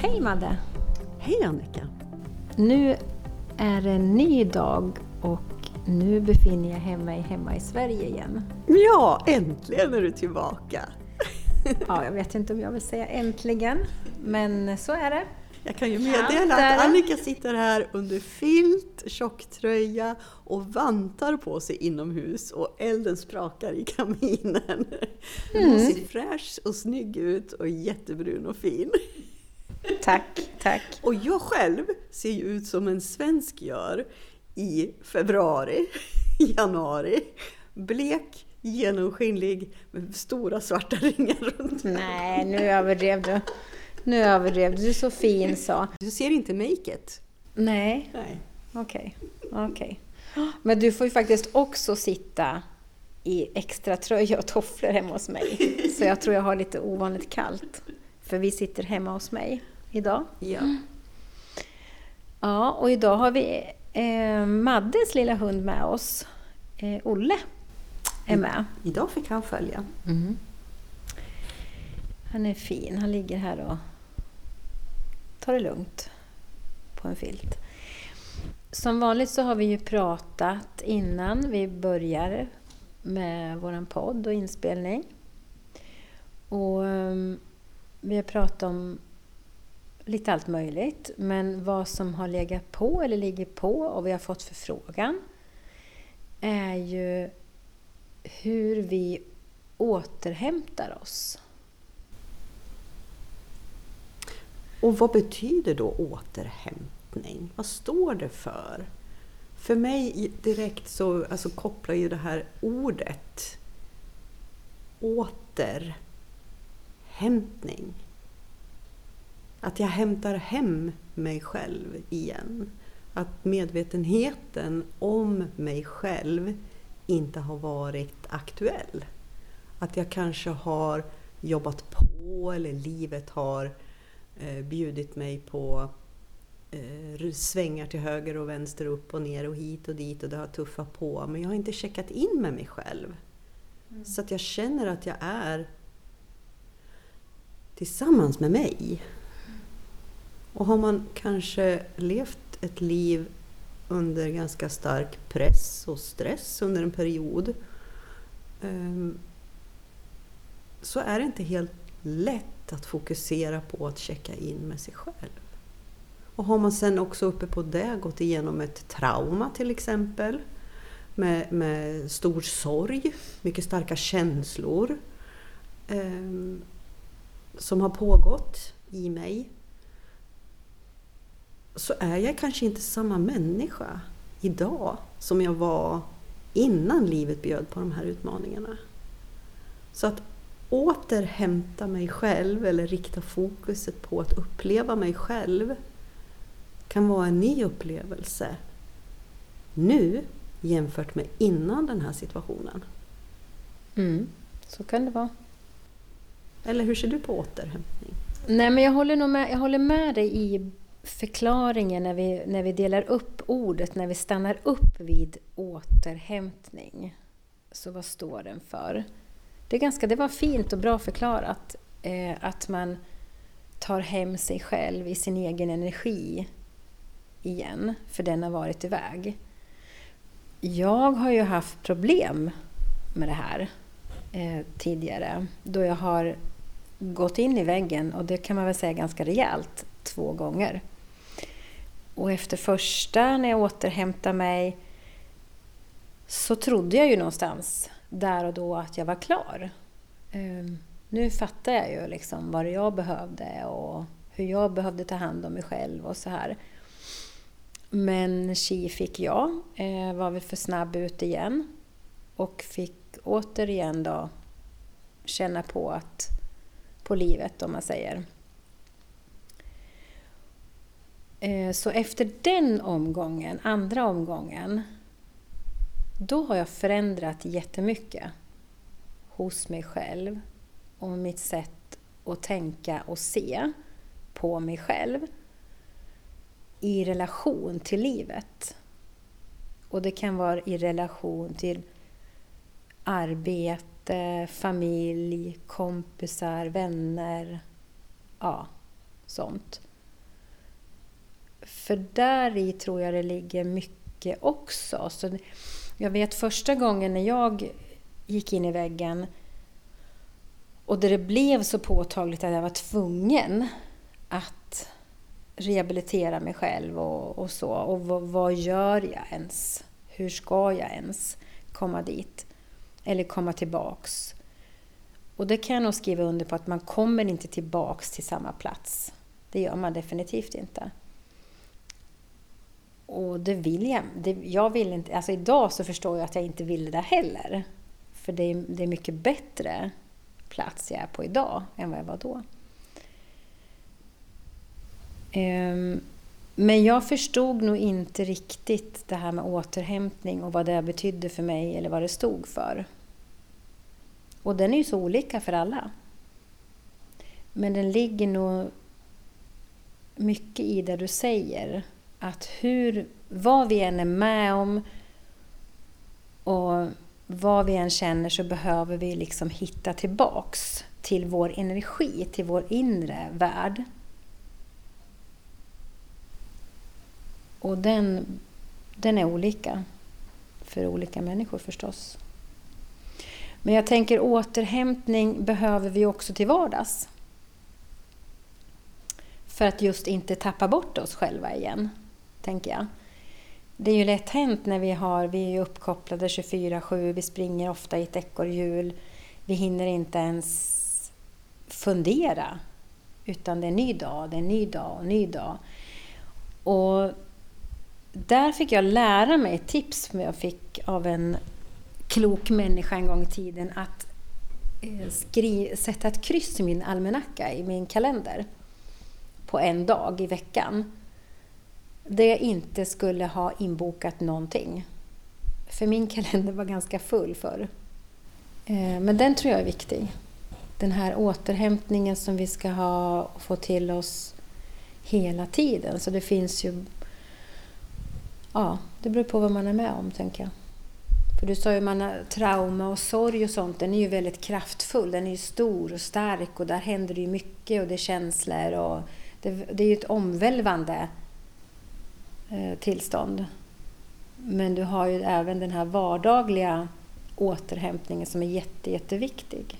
Hej Madde! Hej Annika! Nu är det en ny dag och nu befinner jag mig hemma i Sverige igen. Ja, äntligen är du tillbaka! Ja, jag vet inte om jag vill säga äntligen, men så är det. Jag kan ju meddela att Annika sitter här under filt, tjocktröja och vantar på sig inomhus och elden sprakar i kaminen. Mm. Hon ser fräsch och snygg ut och jättebrun och fin. Tack, tack. Och jag själv ser ju ut som en svensk gör i februari, januari. Blek, genomskinlig med stora svarta ringar runt Nej, nu överdrev du. Nu överdrev du. Du är så fin så. Du ser inte make it. Nej. Nej. Okej. Okay. okay. Men du får ju faktiskt också sitta i extra tröja och tofflor hemma hos mig. Så jag tror jag har lite ovanligt kallt. För vi sitter hemma hos mig idag. Ja. Ja, och idag har vi eh, Maddes lilla hund med oss. Eh, Olle är med. I, idag fick han följa. Mm. Han är fin. Han ligger här och tar det lugnt på en filt. Som vanligt så har vi ju pratat innan vi börjar med vår podd och inspelning. Och um, vi har pratat om lite allt möjligt, men vad som har legat på eller ligger på och vi har fått förfrågan är ju hur vi återhämtar oss. Och vad betyder då återhämtning? Vad står det för? För mig direkt så alltså, kopplar ju det här ordet återhämtning. Att jag hämtar hem mig själv igen. Att medvetenheten om mig själv inte har varit aktuell. Att jag kanske har jobbat på eller livet har eh, bjudit mig på eh, svängar till höger och vänster, upp och ner och hit och dit och det har tuffat på. Men jag har inte checkat in med mig själv. Mm. Så att jag känner att jag är tillsammans med mig. Och har man kanske levt ett liv under ganska stark press och stress under en period ehm, så är det inte helt lätt att fokusera på att checka in med sig själv. Och har man sen också uppe på det gått igenom ett trauma till exempel med, med stor sorg, mycket starka känslor eh, som har pågått i mig så är jag kanske inte samma människa idag som jag var innan livet bjöd på de här utmaningarna. Så att återhämta mig själv eller rikta fokuset på att uppleva mig själv kan vara en ny upplevelse nu jämfört med innan den här situationen. Mm, så kan det vara. Eller hur ser du på återhämtning? Nej, men jag håller, nog med, jag håller med dig i förklaringen när vi, när vi delar upp ordet, när vi stannar upp vid återhämtning. Så vad står den för? Det, är ganska, det var fint och bra förklarat eh, att man tar hem sig själv i sin egen energi igen, för den har varit iväg. Jag har ju haft problem med det här eh, tidigare, då jag har gått in i väggen, och det kan man väl säga ganska rejält, två gånger. Och efter första, när jag återhämtade mig, så trodde jag ju någonstans där och då att jag var klar. Ehm, nu fattar jag ju liksom vad jag behövde och hur jag behövde ta hand om mig själv och så här. Men chi fick jag, eh, var väl för snabb ut igen och fick återigen då känna på att på livet om man säger. Eh, Eh, så efter den omgången, andra omgången, då har jag förändrat jättemycket hos mig själv och mitt sätt att tänka och se på mig själv i relation till livet. Och det kan vara i relation till arbete, familj, kompisar, vänner, ja, sånt. För där i tror jag det ligger mycket också. Så jag vet första gången när jag gick in i väggen och där det blev så påtagligt att jag var tvungen att rehabilitera mig själv och, och så. Och vad, vad, gör jag ens? Hur ska jag ens komma dit? Eller komma tillbaks? Och det kan jag nog skriva under på att man kommer inte tillbaks till samma plats. Det gör man definitivt inte. Och det vill jag. Det, jag vill inte, alltså idag så förstår jag att jag inte vill det heller. För det är, det är mycket bättre plats jag är på idag än vad jag var då. Um, men jag förstod nog inte riktigt det här med återhämtning och vad det betydde för mig eller vad det stod för. Och den är ju så olika för alla. Men den ligger nog mycket i det du säger. Att hur, vad vi än är med om och vad vi än känner så behöver vi liksom hitta tillbaks till vår energi, till vår inre värld. Och den, den är olika för olika människor förstås. Men jag tänker återhämtning behöver vi också till vardags. För att just inte tappa bort oss själva igen, tänker jag. Det är ju lätt hänt när vi har, vi är uppkopplade 24-7, vi springer ofta i ett ekorrhjul. Vi hinner inte ens fundera. Utan det är en ny dag, det är en ny dag och en ny dag. Och där fick jag lära mig ett tips som jag fick av en klok människa en gång i tiden. Att eh, skri, sätta ett kryss i min almanacka, i min kalender. På en dag i veckan. Där jag inte skulle ha inbokat någonting. För min kalender var ganska full förr. Eh, men den tror jag är viktig. Den här återhämtningen som vi ska ha och få till oss hela tiden. Så det finns ju ja, det beror på vad man är med om, tänker jag. För du sa ju man trauma och sorg och sånt, den är ju väldigt kraftfull. Den är ju stor och stark och där händer det ju mycket och det är känslor och det, det är ju ett omvälvande tillstånd. Men du har ju även den här vardagliga återhämtningen som är jätte, jätteviktig.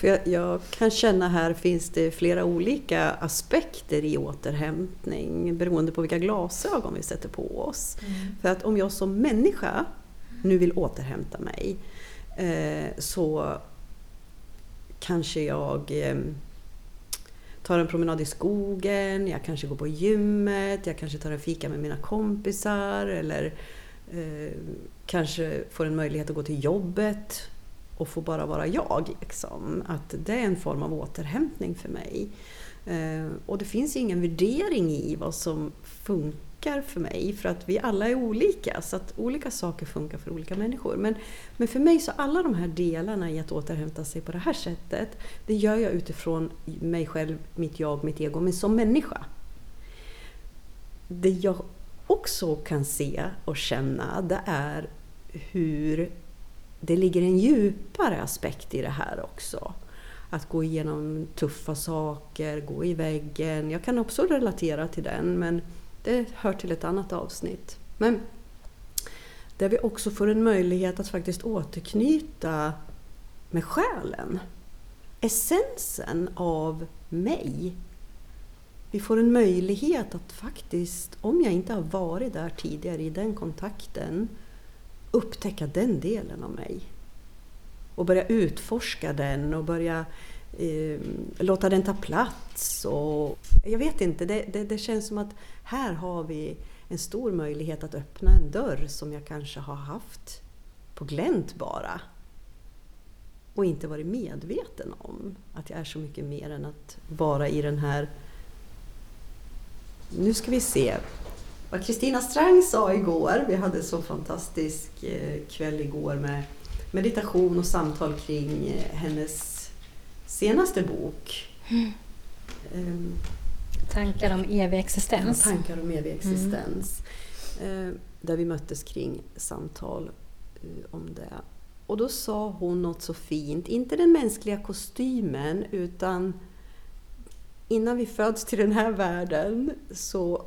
Jag, jag, kan känna här finns det flera olika aspekter i återhämtning beroende på vilka glasögon vi sätter på oss. Mm. För att om jag som människa nu vill återhämta mig eh, så kanske jag eh, tar en promenad i skogen, jag kanske går på gymmet, jag kanske tar en fika med mina kompisar eller eh, kanske får en möjlighet att gå till jobbet och få bara vara jag. Liksom. Att det är en form av återhämtning för mig. Eh, och det finns ingen värdering i vad som funkar för mig för att vi alla är olika så att olika saker funkar för olika människor. Men, men för mig så alla de här delarna i att återhämta sig på det här sättet det gör jag utifrån mig själv, mitt jag, mitt ego, men som människa. Det jag också kan se och känna det är hur det ligger en djupare aspekt i det här också. Att gå igenom tuffa saker, gå i väggen. Jag kan också relatera till den men det hör till ett annat avsnitt. Men där vi också får en möjlighet att faktiskt återknyta med själen. Essensen av mig. Vi får en möjlighet att faktiskt, om jag inte har varit där tidigare i den kontakten, upptäcka den delen av mig. Och börja utforska den och börja eh, låta den ta plats. Och, jag vet inte, det, det, det, känns som att här har vi en stor möjlighet att öppna en dörr som jag kanske har haft på glänt bara. Och inte varit medveten om att jag är så mycket mer än att vara i den här... Nu ska vi se vad Kristina Strang sa igår. Vi hade så fantastisk eh, kväll igår med meditation och samtal kring eh, hennes senaste bok. Mm. Tankar om evig existens. Ja, tankar om evig existens. Mm. Uh, där vi möttes kring samtal uh, om det. Och då sa hon något så fint, inte den mänskliga kostymen utan innan vi föds till den här världen så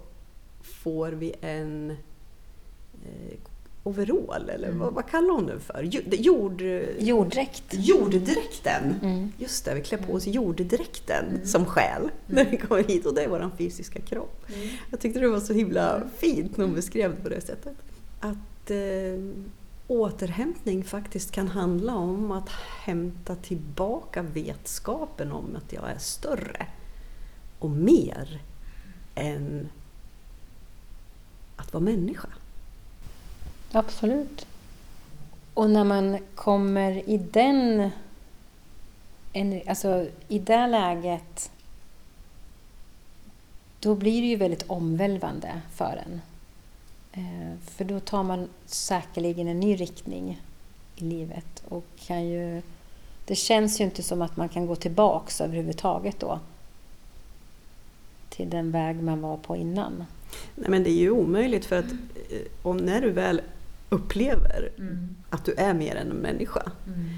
får vi en eh, overall, eller mm. vad, vad, kallar hon den för? Jord, Jorddräkt. Jorddräkten! Mm. Just det, vi klär på oss jorddräkten mm. som själ när vi kommer hit och det är vår fysiska kropp. Mm. Jag tyckte det var så himla fint när hon beskrev det på det sättet. Att eh, återhämtning faktiskt kan handla om att hämta tillbaka vetskapen om att jag är större och mer än att vara människa. Absolut. Och när man kommer i den... Alltså i det läget då blir det ju väldigt omvälvande för en. Eh, för då tar man säkerligen en ny riktning i livet och kan ju... Det känns ju inte som att man kan gå tillbaks överhuvudtaget då till den väg man var på innan. Nej men det är ju omöjligt för att eh, om när du väl upplever mm. att du är mer än en människa mm.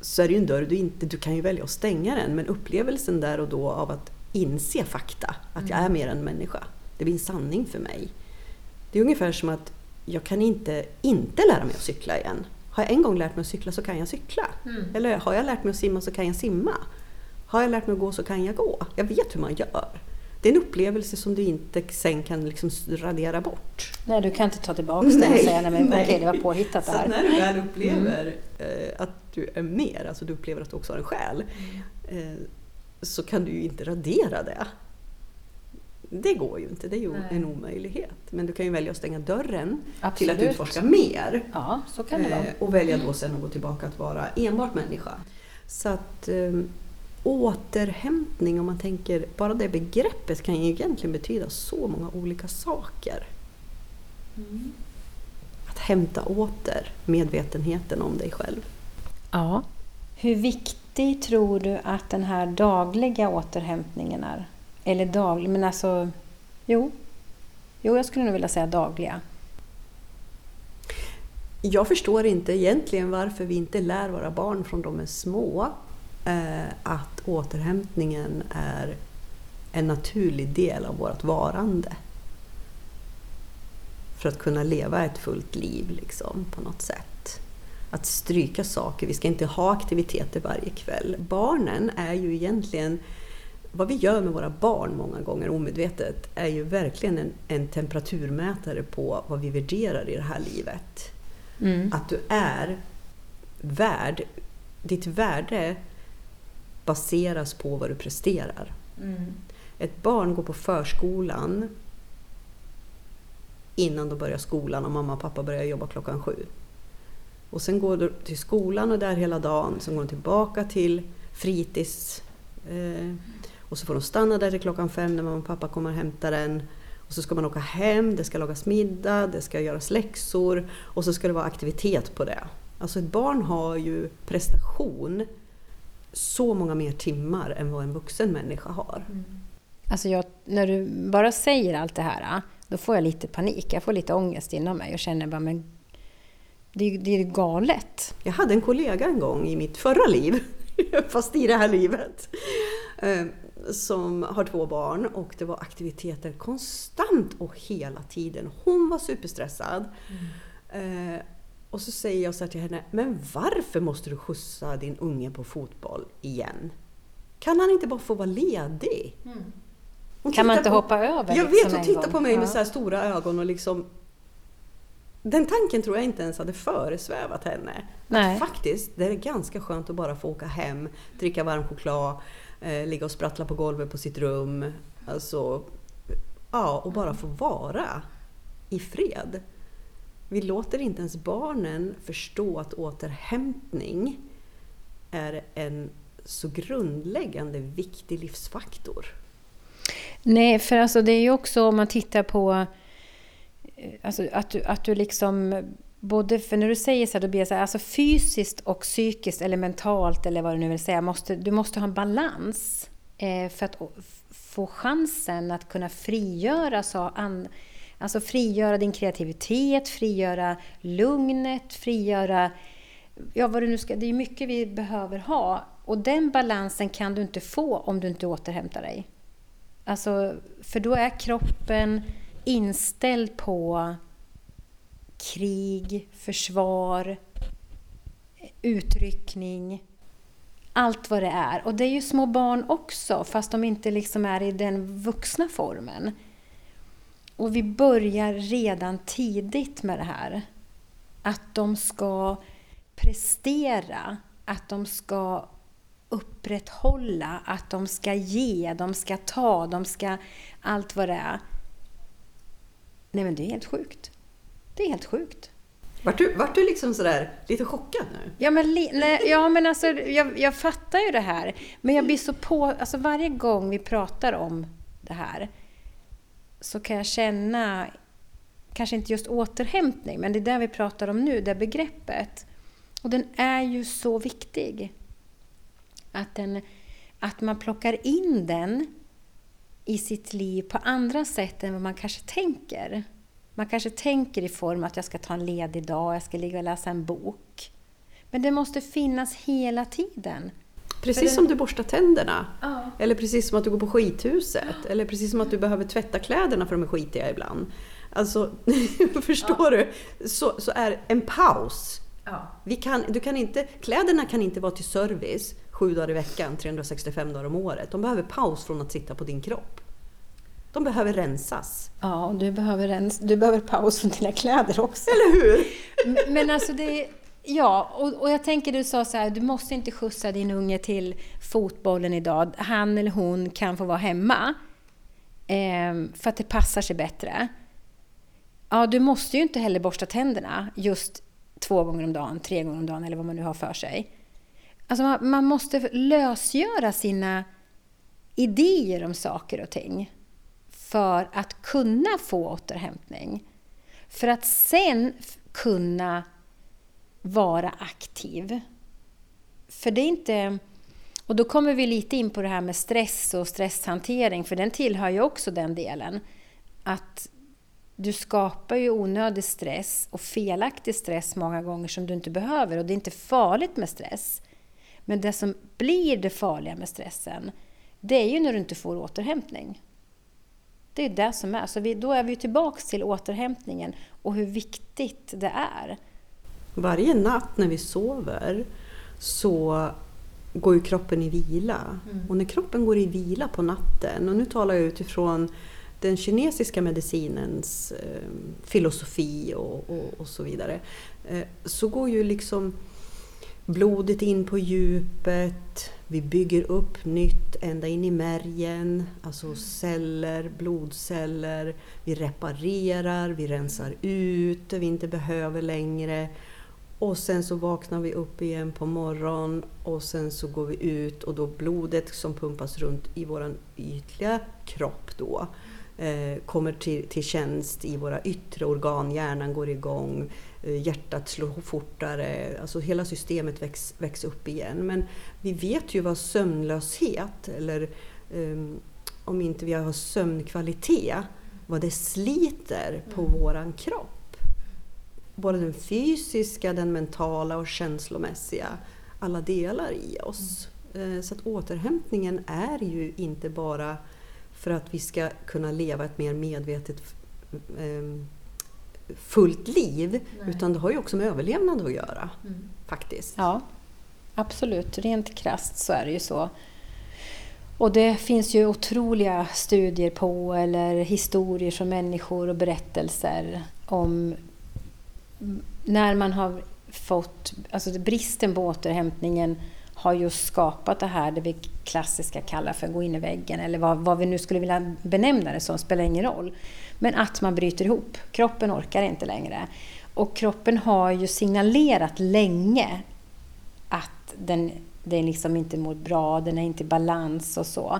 så är det ju en dörr du inte... Du kan ju välja att stänga den men upplevelsen där och då av att inse fakta, att jag är mm. mer än en människa, det blir en sanning för mig. Det är ungefär som att jag kan inte inte lära mig att cykla igen. Har jag en gång lärt mig att cykla så kan jag cykla. Mm. Eller har jag lärt mig att simma så kan jag simma. Har jag lärt mig att gå så kan jag gå. Jag vet hur man gör. Det är en upplevelse som du inte sen kan liksom radera bort. Nej, du kan inte ta tillbaka den och säga nej, men, okej, det var påhittat det här. Så när du väl upplever mm. att du är mer, alltså du upplever att du också har en själ, mm. Eh, så kan du ju inte radera det. Det går ju inte, det är ju nej. en omöjlighet. Men du kan ju välja att stänga dörren Absolut. till att utforska mer. Ja, så kan det vara. Eh, och välja då sen att gå tillbaka att vara enbart människa. Så att ehm, återhämtning, om man tänker, bara det begreppet kan ju egentligen betyda så många olika saker. Mm. Att hämta åter medvetenheten om dig själv. Ja. Hur viktig tror du att den här dagliga återhämtningen är? Eller daglig, men alltså... Jo. Jo, jag skulle nog vilja säga dagliga. Jag förstår inte egentligen varför vi inte lär våra barn från de är små eh, att återhämtningen är en naturlig del av vårt varande. För att kunna leva ett fullt liv liksom, på något sätt. Att stryka saker, vi ska inte ha aktiviteter varje kväll. Barnen är ju egentligen vad vi gör med våra barn många gånger omedvetet är ju verkligen en, en temperaturmätare på vad vi värderar i det här livet. Mm. Att du är värd, ditt värde baseras på vad du presterar. Mm. Ett barn går på förskolan innan de börjar skolan och mamma och pappa börjar jobba klockan sju. Och sen går du till skolan och där hela dagen, sen går de tillbaka till fritids. Eh, och så får de stanna där till klockan fem när mamma och pappa kommer och hämtar den. Och så ska man åka hem, det ska lagas middag, det ska göras läxor och så ska det vara aktivitet på det. Alltså ett barn har ju prestation så många mer timmar än vad en vuxen människa har. Mm. Alltså jag, när du bara säger allt det här, då får jag lite panik. Jag får lite ångest inom mig och känner bara, men det, det är galet. Jag hade en kollega en gång i mitt förra liv, fast i det här livet, eh, som har två barn och det var aktiviteter konstant och hela tiden. Hon var superstressad. Mm. Och så säger jag så till henne, men varför måste du skjutsa din unge på fotboll igen? Kan han inte bara få vara ledig? Mm. Kan man inte på, hoppa över? Jag liksom vet, hon tittar på mig med så här stora ögon och liksom... Den tanken tror jag inte ens hade föresvävat henne. Nej. Att faktiskt, det är ganska skönt att bara få åka hem, dricka varm choklad, eh, ligga och sprattla på golvet på sitt rum. Alltså, ja, och bara få vara i fred. Vi låter inte ens barnen förstå att återhämtning är en så grundläggande viktig livsfaktor. Nej, för alltså det är ju också om man tittar på eh, alltså att, du, att du liksom både, för när du säger så här, då blir jag så här, alltså fysiskt och psykiskt eller mentalt eller vad du nu vill säga, måste, du måste ha en balans eh, för att få chansen att kunna frigöra så an, Alltså frigöra din kreativitet, frigöra lugnet, frigöra ja vad det nu ska, det är mycket vi behöver ha. Och den balansen kan du inte få om du inte återhämtar dig. Alltså, för då är kroppen inställd på krig, försvar, utryckning, allt vad det är. Och det är ju små barn också, fast de inte liksom är i den vuxna formen. Och vi börjar redan tidigt med det här. Att de ska prestera, att de ska upprätthålla, att de ska ge, de ska ta, de ska allt vad det är. Nej men det är helt sjukt. Det är helt sjukt. Vart du, vart du liksom sådär lite chockad nu? Ja men, nej, ja, men alltså, jag, jag fattar ju det här. Men jag blir så på... Alltså varje gång vi pratar om det här så kan jag känna, kanske inte just återhämtning, men det är det vi pratar om nu, det begreppet. Och den är ju så viktig. Att, den, att man plockar in den i sitt liv på andra sätt än vad man kanske tänker. Man kanske tänker i form att jag ska ta en ledig dag, jag ska ligga och läsa en bok. Men det måste finnas hela tiden. Precis det... som du borstar tänderna. Ja. Eller precis som att du går på skithuset. Ja. Eller precis som att du behöver tvätta kläderna för de är skitiga ibland. Alltså, förstår ja. du? Så, så är en paus. Vi kan, du kan inte, kläderna kan inte vara till service sju dagar i veckan, 365 dagar om året. De behöver paus från att sitta på din kropp. De behöver rensas. Ja, och du behöver, rens, du behöver paus från dina kläder också. Eller hur? Men alltså det Ja, och, och jag tänker du sa så här, du måste inte skjutsa din unge till fotbollen idag. Han eller hon kan få vara hemma. Eh, för att det passar sig bättre. Ja, du måste ju inte heller borsta tänderna just två gånger om dagen, tre gånger om dagen eller vad man nu har för sig. Alltså man, man måste lösgöra sina idéer om saker och ting för att kunna få återhämtning. För att sen kunna vara aktiv. För det är inte... Och då kommer vi lite in på det här med stress och stresshantering, för den tillhör ju också den delen. Att du skapar ju onödig stress och felaktig stress många gånger som du inte behöver. Och det är inte farligt med stress. Men det som blir det farliga med stressen, det är ju när du inte får återhämtning. Det är det som är. Så vi, då är vi tillbaka till återhämtningen och hur viktigt det är. Varje natt när vi sover så går ju kroppen i vila. Mm. Och när kroppen går i vila på natten, och nu talar jag utifrån den kinesiska medicinens eh, filosofi och, och, och, så vidare, eh, så går ju liksom blodet in på djupet, vi bygger upp nytt ända in i märgen, alltså mm. celler, blodceller. Vi reparerar, vi rensar ut det vi inte behöver längre. Och sen så vaknar vi upp igen på morgonen och sen så går vi ut och då blodet som pumpas runt i vår ytliga kropp då eh, kommer till, till tjänst i våra yttre organ, hjärnan går igång, eh, hjärtat slår fortare, alltså hela systemet väcks, väcks upp igen. Men vi vet ju vad sömnlöshet, eller eh, om inte vi har sömnkvalitet, vad det sliter på mm. våran kropp både den fysiska, den mentala och känslomässiga, alla delar i oss. Mm. Så att återhämtningen är ju inte bara för att vi ska kunna leva ett mer medvetet ehm, fullt liv, Nej. utan det har ju också med överlevnad att göra. Mm. Faktiskt. Ja, absolut. Rent krast så är det ju så. Och det finns ju otroliga studier på, eller historier från människor och berättelser om när man har fått, alltså bristen på återhämtningen har just skapat det här det vi klassiska kallar för gå in i väggen eller vad, vad vi nu skulle vilja benämna det som, spelar ingen roll. Men att man bryter ihop. Kroppen orkar inte längre. Och kroppen har ju signalerat länge att den, den liksom inte mår bra, den är inte i balans och så.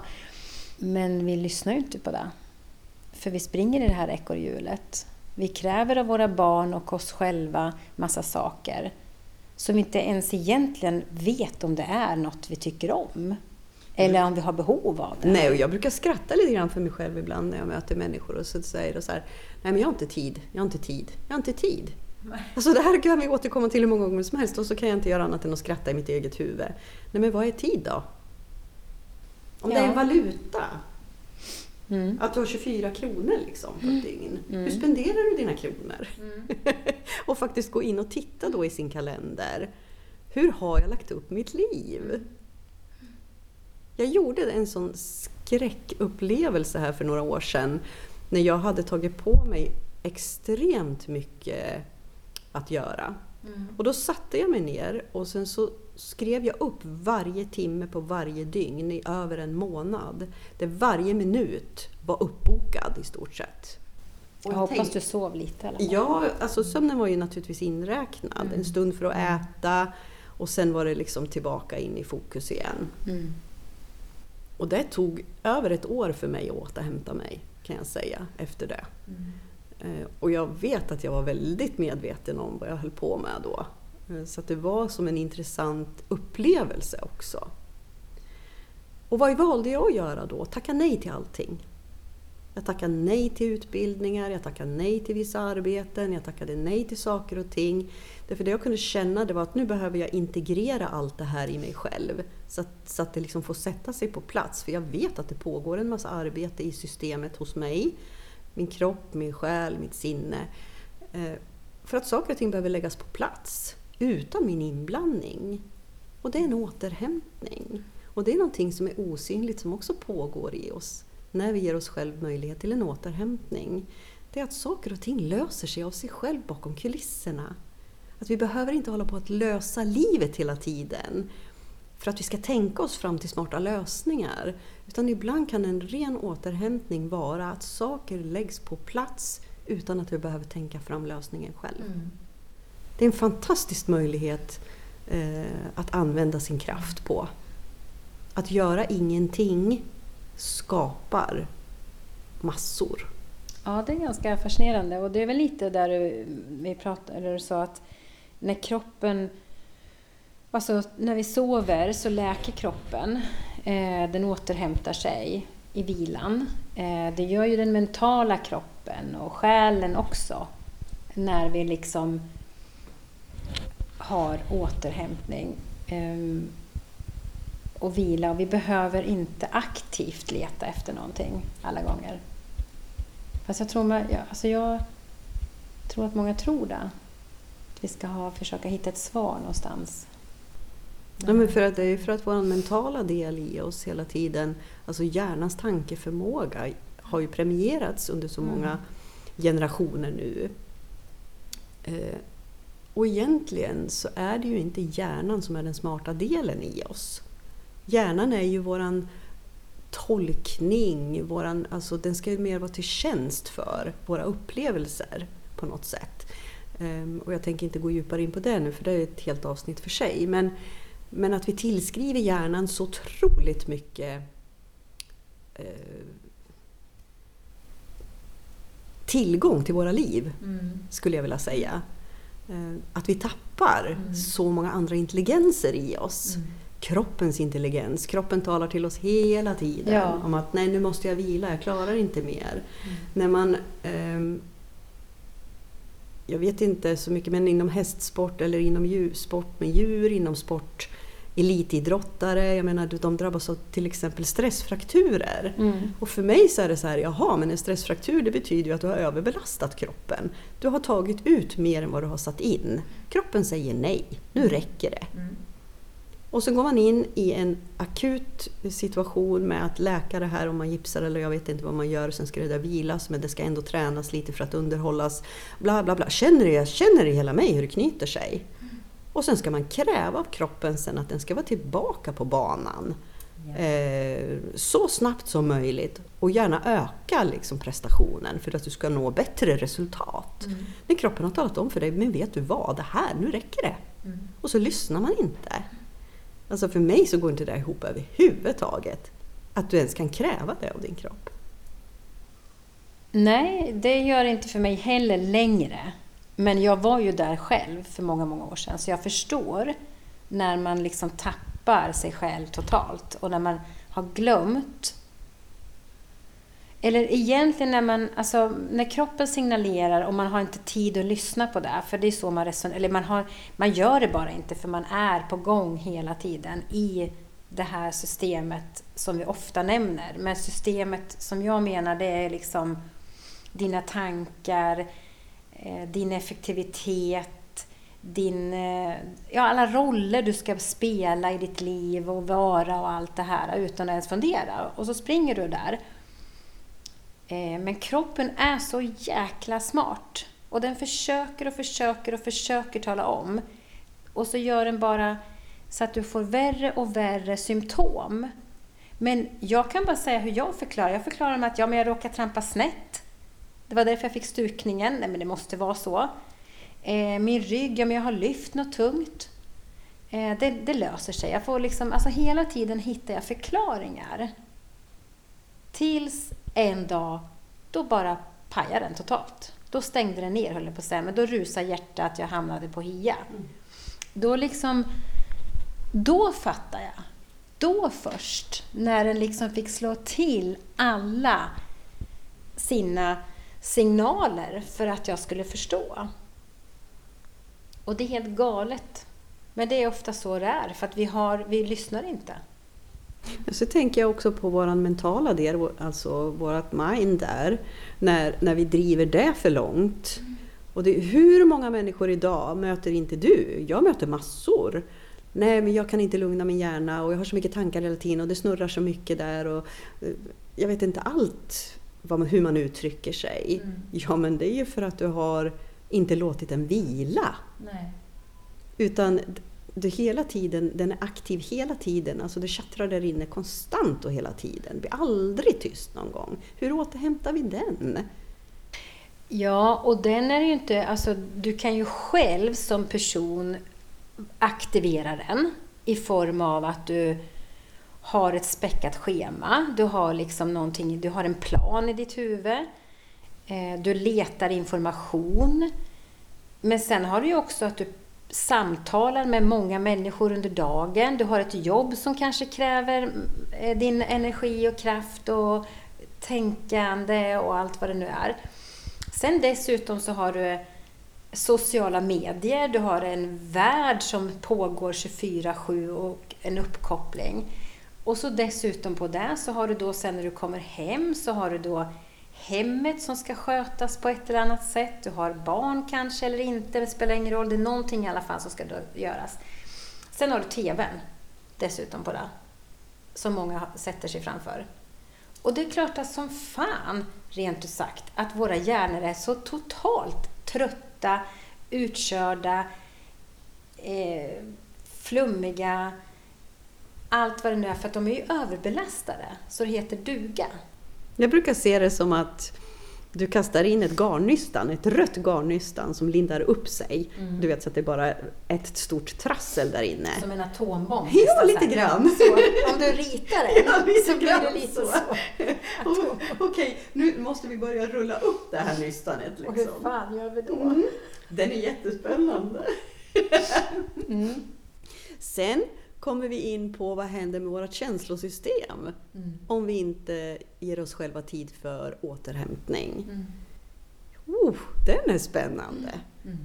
Men vi lyssnar ju inte på det. För vi springer i det här ekorrhjulet. Vi kräver av våra barn och oss själva massa saker som vi inte ens egentligen vet om det är något vi tycker om. Eller om vi har behov av det. Nej, och jag brukar skratta lite grann för mig själv ibland när jag möter människor och så säger de så här, nej men jag har inte tid, jag har inte tid, jag har inte tid. Alltså det här kan vi återkomma till hur många gånger som helst och så kan jag inte göra annat än att skratta i mitt eget huvud. Nej men vad är tid då? Om det är valuta, Mm. att du har 24 kronor liksom på ett dygn. Mm. Hur spenderar du dina kronor? Mm. och faktiskt gå in och titta då i sin kalender. Hur har jag lagt upp mitt liv? Jag gjorde en sån skräckupplevelse här för några år sedan när jag hade tagit på mig extremt mycket att göra. Mm. Och då satte jag mig ner och sen så skrev jag upp varje timme på varje dygn i över en månad. Där varje minut var uppbokad i stort sett. Jag hoppas du sov lite fall. Ja, alltså sömnen var ju naturligtvis inräknad. Mm. En stund för att äta och sen var det liksom tillbaka in i fokus igen. Mm. Och det tog över ett år för mig att återhämta mig, kan jag säga, efter det. Mm. Eh, Och jag vet att jag var väldigt medveten om vad jag höll på med då. Eh, så att det var som en intressant upplevelse också. Och vad valde jag att göra då? Tacka nej till allting. Jag tackade nej till utbildningar, jag tackade nej till vissa arbeten, jag tackade nej till saker och ting. Därför det jag kunde känna det var att nu behöver jag integrera allt det här i mig själv. Så att, så att det liksom får sätta sig på plats. För jag vet att det pågår en massa arbete i systemet hos mig. Min kropp, min själ, mitt sinne. Eh, för att saker och ting behöver läggas på plats utan min inblandning. Och det är en återhämtning. Och det är någonting som är osynligt som också pågår i oss när vi ger oss själv möjlighet till en återhämtning. Det är att saker och ting löser sig av sig själv bakom kulisserna. Att vi behöver inte hålla på att lösa livet hela tiden för att vi ska tänka oss fram till smarta lösningar. Utan ibland kan en ren återhämtning vara att saker läggs på plats utan att vi behöver tänka fram lösningen själv. Mm. Det är en fantastisk möjlighet eh, att använda sin kraft på. Att göra ingenting skapar massor. Ja, det är ganska fascinerande. Och det är väl lite där du, vi pratade, eller du sa att när kroppen... Alltså när vi sover så läker kroppen. Eh, den återhämtar sig i vilan. Eh, det gör ju den mentala kroppen och själen också. När vi liksom har återhämtning eh, och vila. Och vi behöver inte aktivt leta efter någonting alla gånger. Fast jag tror, man- alltså jag tror att många tror det. Att vi ska ha, försöka hitta ett svar någonstans. Ja, men för att det är för att vår mentala del i oss hela tiden, alltså hjärnans tankeförmåga, har ju premierats under så Mm. många generationer nu. Och egentligen så är det ju inte hjärnan som är den smarta delen i oss. Hjärnan är ju våran tolkning, våran, alltså den ska ju mer vara till tjänst för våra upplevelser på något sätt. Ehm, och jag tänker inte gå djupare in på det nu för det är ett helt avsnitt för sig. Men, men att vi tillskriver hjärnan så otroligt mycket eh, tillgång till våra liv, skulle jag vilja säga. Eh, Att vi tappar Mm. så många andra intelligenser i oss. Kroppens intelligens. Kroppen talar till oss hela tiden Ja. om att nej, nu måste jag vila, jag klarar inte mer. Mm. När man ehm, jag vet inte så mycket, men inom hästsport eller inom djur, sport med djur, inom sport elitidrottare, jag menar de drabbas av till exempel stressfrakturer. Mm. Och för mig så är det så här, jaha, men en stressfraktur det betyder ju att du har överbelastat kroppen. Du har tagit ut mer än vad du har satt in. Kroppen säger nej, nu räcker det. Och så går man in i en akut situation med att läka det här om man gipsar eller jag vet inte vad man gör. Sen ska det där vilas men det ska ändå tränas lite för att underhållas. Bla bla bla. Känner det, jag känner det i hela mig hur det knyter sig. Och sen ska man kräva av kroppen sen att den ska vara tillbaka på banan. Eh, så snabbt som möjligt och gärna öka liksom prestationen för att du ska nå bättre resultat. När kroppen har talat om för dig, men vet du vad, det här, nu räcker det. Och så lyssnar man inte. Alltså för mig så går inte det ihop överhuvudtaget. Att du ens kan kräva det av din kropp. Nej, det gör det inte för mig heller längre. Men jag var ju där själv för många, många år sedan. Så jag förstår när man liksom tappar sig själv totalt och när man har glömt Eller egentligen när man, alltså när kroppen signalerar och man har inte tid att lyssna på det, för det är så man resonerar, eller man, har, man gör det bara inte för man är på gång hela tiden i det här systemet som vi ofta nämner. Men systemet som jag menar det är liksom dina tankar, eh, Eh, din effektivitet, din, eh, ja, alla roller du ska spela i ditt liv och vara och allt det här utan att ens fundera. Och så springer du där. Eh, men kroppen är så jäkla smart. Och den försöker och försöker och försöker tala om. Och så gör den bara så att du får värre och värre symptom. Men jag kan bara säga hur jag förklarar. Jag förklarar med att ja, men jag råkade trampa snett. Det var därför jag fick stukningen. Nej, men det måste vara så. Eh, min rygg, ja, men jag har lyft något tungt. Eh, det, det, löser sig. Jag får liksom, alltså hela tiden hittar jag förklaringar. Tills en dag, då bara pajade den totalt. Då stängde den ner, höll jag på att säga, men då rusade hjärtat, jag hamnade på HIA. Mm. Då liksom, då fattar jag. Då först, när den liksom fick slå till alla sina signaler för att jag skulle förstå. Och det är helt galet. Men det är ofta så det är, för att vi, har, vi lyssnar inte. Så tänker jag också på vår mentala del, alltså vårt mind där, när, när vi driver det för långt. Mm. Och det, hur många människor idag möter inte du? Jag möter massor. Nej, men jag kan inte lugna min hjärna och jag har så mycket tankar hela tiden och det snurrar så mycket där. Och, eh, jag vet inte allt man, hur man uttrycker sig. Mm. Ja, men det är ju för att du har inte låtit den vila. Nej. Utan du hela tiden, den är aktiv hela tiden, alltså det tjattrar där inne konstant och hela tiden. Det blir aldrig tyst någon gång. Hur återhämtar vi den? Ja, och den är ju inte, alltså du kan ju själv som person aktivera den i form av att du har ett späckat schema, du har liksom någonting, du har en plan i ditt huvud, eh, du letar information. Men sen har du ju också att du samtalar med många människor under dagen. Du har ett jobb som kanske kräver eh, din energi och kraft och tänkande och allt vad det nu är. Sen dessutom så har du sociala medier, du har en värld som pågår 24-7 och en uppkoppling. Och så dessutom på det så har du då sen när du kommer hem så har du då hemmet som ska skötas på ett eller annat sätt. Du har barn kanske eller inte, det spelar ingen roll. Det är någonting i alla fall som ska göras. Sen har du TVn dessutom på det, som många sätter sig framför. Och det är klart att som fan, rent ut sagt, att våra hjärnor är så totalt trötta, utkörda, eh, flummiga, allt vad det nu är, för att de är ju överbelastade, så det heter duga. Jag brukar se det som att du kastar in ett garnnystan, ett rött garnnystan som lindar upp sig. Mm. Du vet så att det är bara ett stort trassel där inne. Som en atombomb? Ja, lite grann. Så, om du ritar den ja, så blir det lite så. så. Okej, okay, nu måste vi börja rulla upp det här nystanet. Liksom. Och hur liksom. fan gör vi då? Mm. Den är jättespännande. mm. Sen kommer vi in på vad händer med vårt känslosystem mm. om vi inte ger oss själva tid för återhämtning. Mm. Oh, den är spännande! Mm.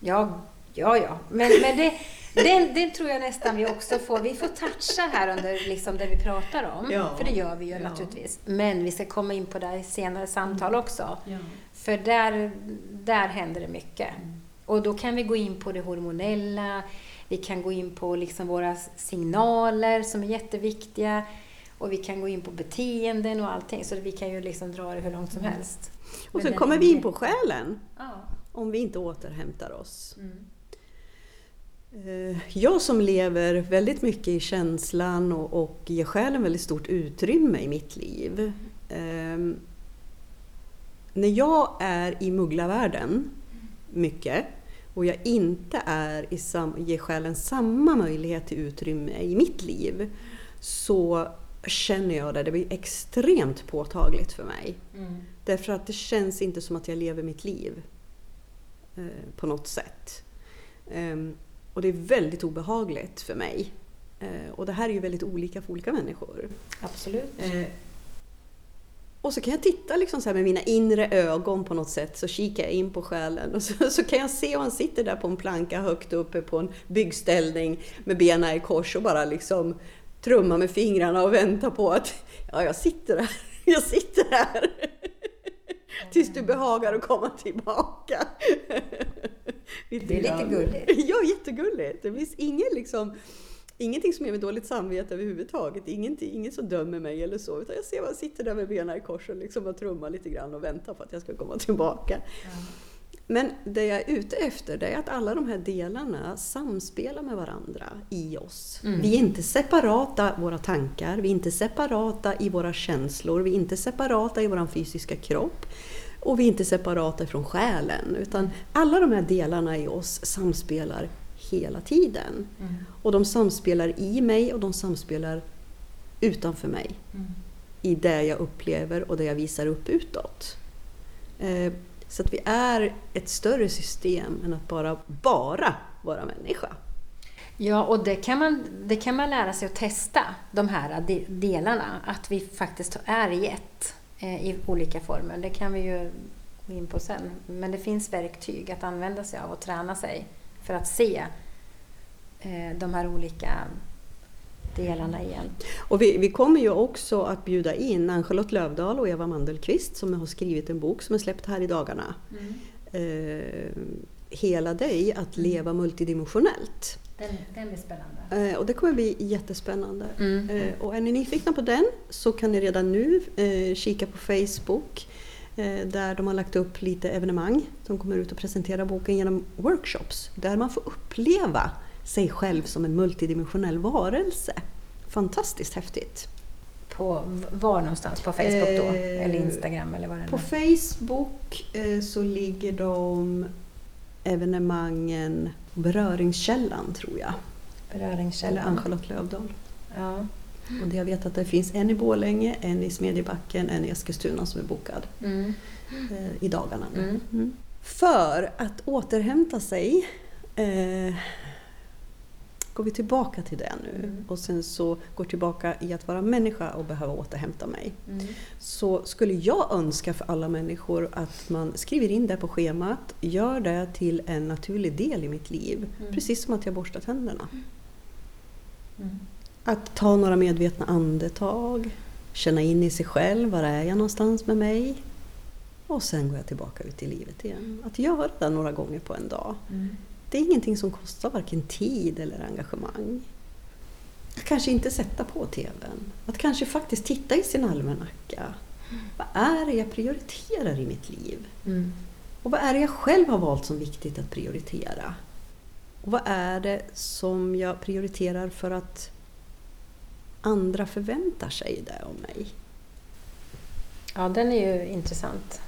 Ja, ja, ja. Men, men det, den, den tror jag nästan vi också får. Vi får toucha här under liksom det vi pratar om. Ja. För det gör vi ju ja. naturligtvis. Men vi ska komma in på det i senare samtal mm. också. Ja. För där, där händer det mycket. Mm. Och då kan vi gå in på det hormonella, vi kan gå in på liksom våra signaler som är jätteviktiga och vi kan gå in på beteenden och allting. Så vi kan ju liksom dra det hur långt som mm. helst. Och sen kommer vi in på själen. Ja. Om vi inte återhämtar oss. Mm. Eh, jag som lever väldigt mycket i känslan och, och ger själen väldigt stort utrymme i mitt liv. Um, när jag är i mugglarvärlden mycket och jag inte är i sam, ger själen samma möjlighet till utrymme i mitt liv så känner jag det, det blir extremt påtagligt för mig. Mm. Därför att det känns inte som att jag lever mitt liv eh, på något sätt. Um, och det är väldigt obehagligt för mig. Eh, och det här är ju väldigt olika för olika människor. Absolut. Eh, Och så kan jag titta liksom så med mina inre ögon på något sätt, så kikar jag in på själen och så, så kan jag se hur han sitter där på en planka högt uppe på en byggställning med benen i kors och bara liksom trumma med fingrarna och vänta på att ja, jag sitter här, jag sitter här. Tills du behagar att komma tillbaka. Det är lite gulligt. Ja, jättegulligt. Det finns ingen liksom Ingenting som ger mig dåligt samvete överhuvudtaget. Ingenting, inget som dömer mig eller så. Utan jag ser bara sitter där med benen i kors och liksom bara trummar lite grann och väntar på att jag ska komma tillbaka. Mm. Men det jag är ute efter det är att alla de här delarna samspelar med varandra i oss. Mm. Vi är inte separata våra tankar, vi är inte separata i våra känslor, vi är inte separata i vår fysiska kropp och vi är inte separata från själen. Utan alla de här delarna i oss samspelar hela tiden. Mm. Och de samspelar i mig och de samspelar utanför mig. Mm. I det jag upplever och det jag visar upp utåt. Eh, så att vi är ett större system än att bara, bara vara människa. Ja, och det kan, man, det kan man lära sig att testa, de här delarna. Att vi faktiskt är i ett eh, i olika former. Det kan vi ju gå in på sen. Men det finns verktyg att använda sig av och träna sig för att se eh, de här olika delarna igen. Och vi, vi kommer ju också att bjuda in Ann-Charlotte Lövdahl och Eva Mandelqvist som har skrivit en bok som är släppt här i dagarna. Mm. Eh, Hela dig, att mm. leva multidimensionellt. Den, den blir spännande. Eh, och det kommer bli jättespännande. Mm. Eh, och är ni nyfikna på den så kan ni redan nu eh, kika på Facebook där de har lagt upp lite evenemang. De kommer ut och presenterar boken genom workshops där man får uppleva sig själv som en multidimensionell varelse. Fantastiskt häftigt. På, var någonstans? På Facebook då? Eh, eller Instagram? Eller vad det på. Facebook eh, så ligger de evenemangen Beröringskällan, tror jag. Beröringskällan. Eller Ann-Charlotte Lövdahl. Ja. Och jag vet att det finns en i Bålänge, en i Smedjebacken, en i Eskilstuna som är bokad mm. eh, i dagarna. Mm. Mm. För att återhämta sig eh, går vi tillbaka till det nu mm. och sen så går tillbaka i att vara människa och behöva återhämta mig. Mm. Så skulle jag önska för alla människor att man skriver in det på schemat, gör det till en naturlig del i mitt liv. Mm. Precis som att jag borstar tänderna. Mm. Att ta några medvetna andetag, känna in i sig själv, var är jag någonstans med mig? Och sen går jag tillbaka ut i livet igen. Att göra det några gånger på en dag. Mm. Det är ingenting som kostar varken tid eller engagemang. Att kanske inte sätta på TVn. Att kanske faktiskt titta i sin almanacka. Vad är det jag prioriterar i mitt liv? Mm. Och vad är det jag själv har valt som viktigt att prioritera? Och vad är det som jag prioriterar för att andra förväntar sig det av mig? Ja, den är ju intressant.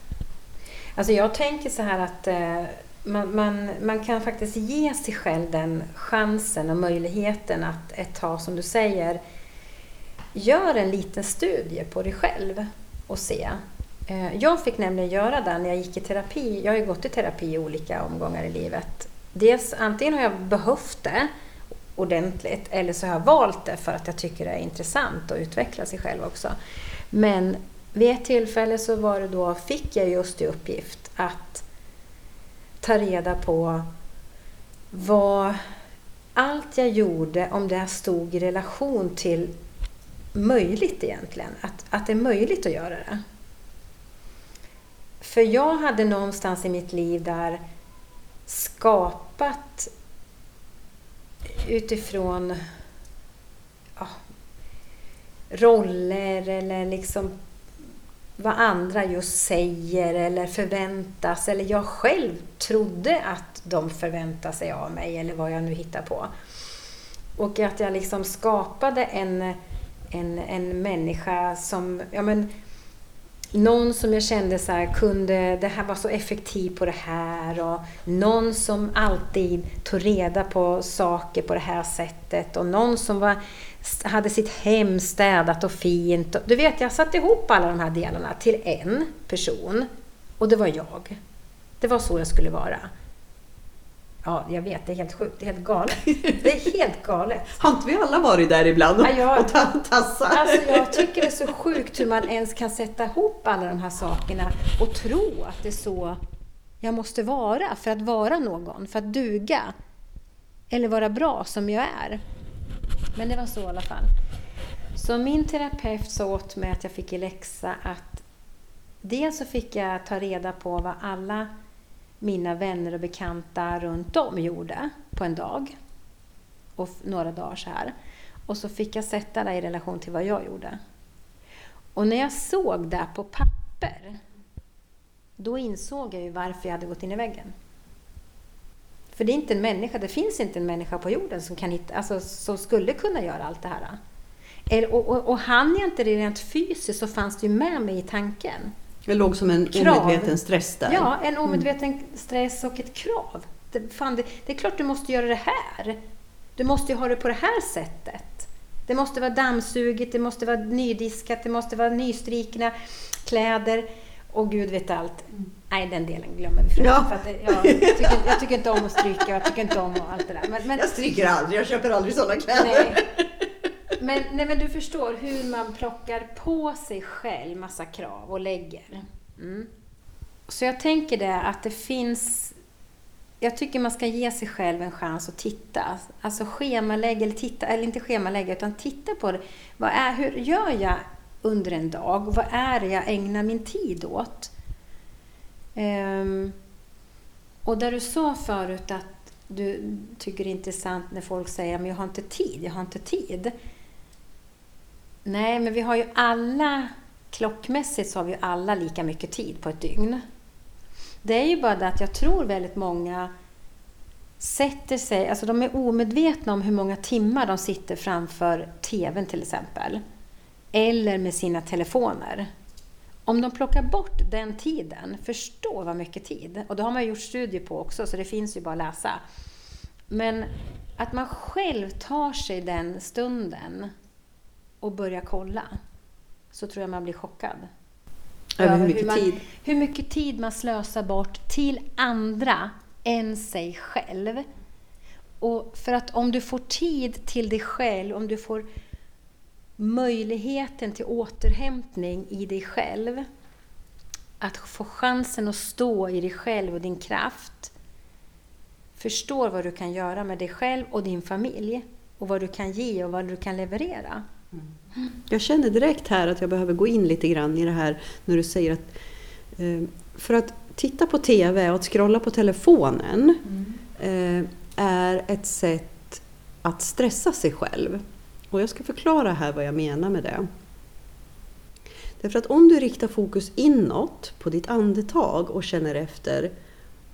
Alltså jag tänker så här att eh, man, man, man kan faktiskt ge sig själv den chansen och möjligheten att ett tag, som du säger, gör en liten studie på dig själv och se. Eh, jag fick nämligen göra det när jag gick i terapi. Jag har ju gått i terapi i olika omgångar i livet. Dels antingen har jag behövt det ordentligt eller så har jag valt det för att jag tycker det är intressant att utveckla sig själv också. Men vid ett tillfälle så var det då, fick jag just i uppgift att ta reda på vad allt jag gjorde, om det stod i relation till möjligt egentligen. Att, att det är möjligt att göra det. För jag hade någonstans i mitt liv där skapat utifrån ja, roller eller liksom vad andra just säger eller förväntas eller jag själv trodde att de förväntar sig av mig eller vad jag nu hittar på. Och att jag liksom skapade en, en, en människa som, ja men, någon som jag kände så här, kunde, det här var så effektiv på det här och någon som alltid tog reda på saker på det här sättet och någon som var hade sitt hem städat och fint. Du vet, jag satte ihop alla de här delarna till en person. Och det var jag. Det var så jag skulle vara. Ja, jag vet. Det är helt sjukt. Det är helt galet. Det är helt galet. Har inte vi alla varit där ibland och, Ja, jag- och ta- tassar? Alltså jag tycker det är så sjukt hur man ens kan sätta ihop alla de här sakerna och tro att det är så jag måste vara för att vara någon, för att duga. Eller vara bra som jag är. Men det var så i alla fall. Så min terapeut sa åt mig att jag fick i läxa att dels så fick jag ta reda på vad alla mina vänner och bekanta runt om gjorde på en dag. Och några dagar så här. Och så fick jag sätta det i relation till vad jag gjorde. Och när jag såg det på papper, då insåg jag ju varför jag hade gått in i väggen. För det är inte en människa, det finns inte en människa på jorden som, kan hitta, alltså, som skulle kunna göra allt det här. Eller, och, och, och hann jag inte det rent fysiskt så fanns det ju med mig i tanken. Det låg som en Krav. omedveten stress där. Ja, en omedveten stress och ett krav. Det, fan, det, det är klart du måste göra det här. Du måste ju ha det på det här sättet. Det måste vara dammsuget, det måste vara nydiskat, det måste vara nystrikna kläder och gud vet allt. Nej, den delen glömmer vi. Ja. För att, ja, jag, tycker, jag tycker inte om att stryka, jag tycker inte om allt det där. Men, men, Jag stryker aldrig, jag köper aldrig sådana kläder. Nej. Men, nej, men du förstår hur man plockar på sig själv massa krav och lägger. Mm. Så jag tänker det att det finns... Jag tycker man ska ge sig själv en chans att titta. Alltså schemalägga, eller titta, eller inte schemalägga, utan titta på det. Vad är, hur gör jag under en dag? Vad är det jag ägnar min tid åt? Um, och där du sa förut att du tycker det är intressant när folk säger att jag har inte tid, jag har inte tid. Nej, men vi har ju alla, klockmässigt så har vi ju alla lika mycket tid på ett dygn. Det är ju bara det att jag tror väldigt många sätter sig, alltså de är omedvetna om hur många timmar de sitter framför TVn till exempel. Eller med sina telefoner. Om de plockar bort den tiden, förstå vad mycket tid. Och det har man gjort studier på också, så det finns ju bara att läsa. Men att man själv tar sig den stunden och börjar kolla, så tror jag man blir chockad. Över hur mycket man, tid. hur mycket tid man slösar bort till andra än sig själv. Och för att om du får tid till dig själv, om du får möjligheten till återhämtning i dig själv, att få chansen att stå i dig själv och din kraft, förstår vad du kan göra med dig själv och din familj och vad du kan ge och vad du kan leverera. Jag känner direkt här att jag behöver gå in lite grann i det här när du säger att eh, för att titta på TV och att scrolla på telefonen eh, är ett sätt att stressa sig själv. Och jag ska förklara här vad jag menar med det. Därför att om du riktar fokus inåt på ditt andetag och känner efter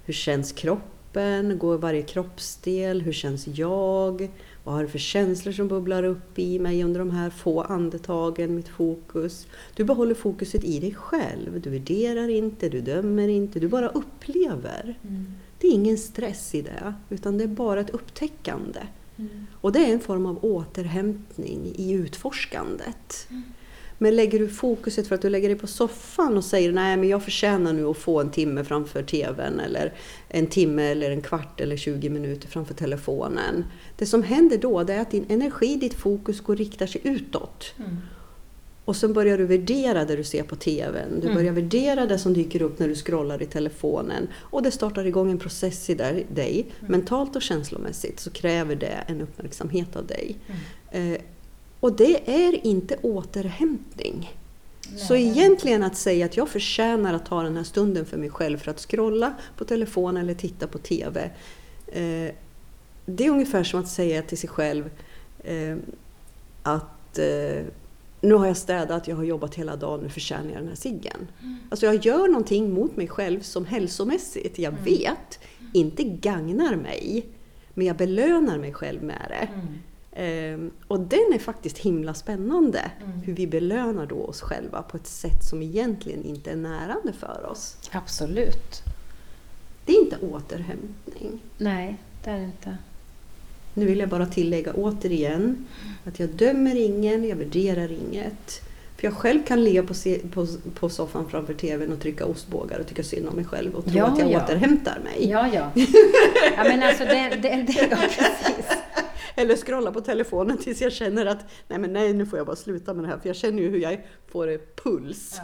hur känns kroppen, går varje kroppsdel, hur känns jag, vad har det för känslor som bubblar upp i mig under de här få andetagen, mitt fokus. Du behåller fokuset i dig själv, du värderar inte, du dömer inte, du bara upplever. Det är ingen stress i det, utan det är bara ett upptäckande. Och det är en form av återhämtning i utforskandet. Men lägger du fokuset för att du lägger dig på soffan och säger nej men jag förtjänar nu att få en timme framför TVn eller en timme eller en kvart eller 20 minuter framför telefonen. Det som händer då det är att din energi, ditt fokus går riktar sig utåt. Och sen börjar du värdera det du ser på TVn. Du börjar värdera det som dyker upp när du scrollar i telefonen. Och det startar igång en process i där- dig. Mentalt och känslomässigt så kräver det en uppmärksamhet av dig. Eh, och det är inte återhämtning. Så egentligen att säga att jag förtjänar att ta den här stunden för mig själv för att scrolla på telefon eller titta på TV. Eh, det är ungefär som att säga till sig själv eh, att eh, nu har jag städat, jag har jobbat hela dagen, nu förtjänar jag den här ciggen. Alltså jag gör någonting mot mig själv som hälsomässigt, jag vet, inte gagnar mig. Men jag belönar mig själv med det. Ehm, och den är faktiskt himla spännande. Hur vi belönar då oss själva på ett sätt som egentligen inte är närande för oss. Absolut. Det är inte återhämtning. Nej, det är det inte. Nu vill jag bara tillägga återigen att jag dömer ingen, jag värderar inget. För jag själv kan ligga på, se, på, på soffan framför TVn och trycka ostbågar och tycka synd om mig själv och tro Ja, att jag ja. återhämtar mig. Ja, ja. ja men alltså det, det, det ja, precis. Eller scrolla på telefonen tills jag känner att nej men nej nu får jag bara sluta med det här för jag känner ju hur jag får puls.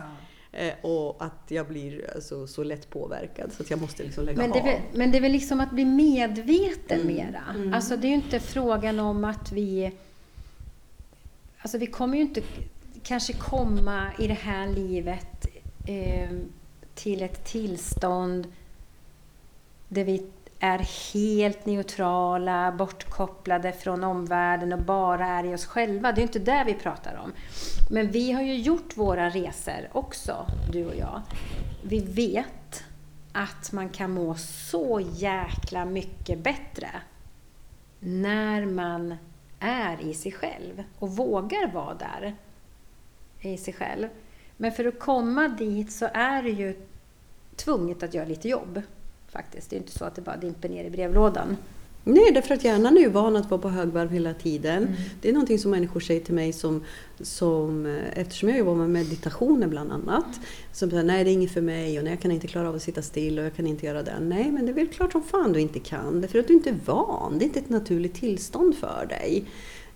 Eh, och att jag blir alltså, så lätt påverkad så att jag måste liksom lägga Men det, är av. väl, men det är väl liksom att bli medveten Mm, mera. mm. Alltså det är ju inte frågan om att vi... Alltså vi kommer ju inte kanske komma i det här livet eh, till ett tillstånd där vi är helt neutrala, bortkopplade från omvärlden och bara är i oss själva. Det är ju inte det vi pratar om. Men vi har ju gjort våra resor också, du och jag. Vi vet att man kan må så jäkla mycket bättre när man är i sig själv och vågar vara där i sig själv. Men för att komma dit så är det ju tvunget att göra lite jobb. Faktiskt. Det är inte så att det bara dimper ner i brevlådan. Nej, därför att hjärnan är ju van att vara på högvarv hela tiden. Mm. Det är någonting som människor säger till mig som, som eh, eftersom jag jobbar med meditationer bland annat, som säger nej det är inget för mig och nej, jag kan inte klara av att sitta still och jag kan inte göra det. Nej, men det är väl klart som fan du inte kan, därför att du inte är van. Det är inte ett naturligt tillstånd för dig.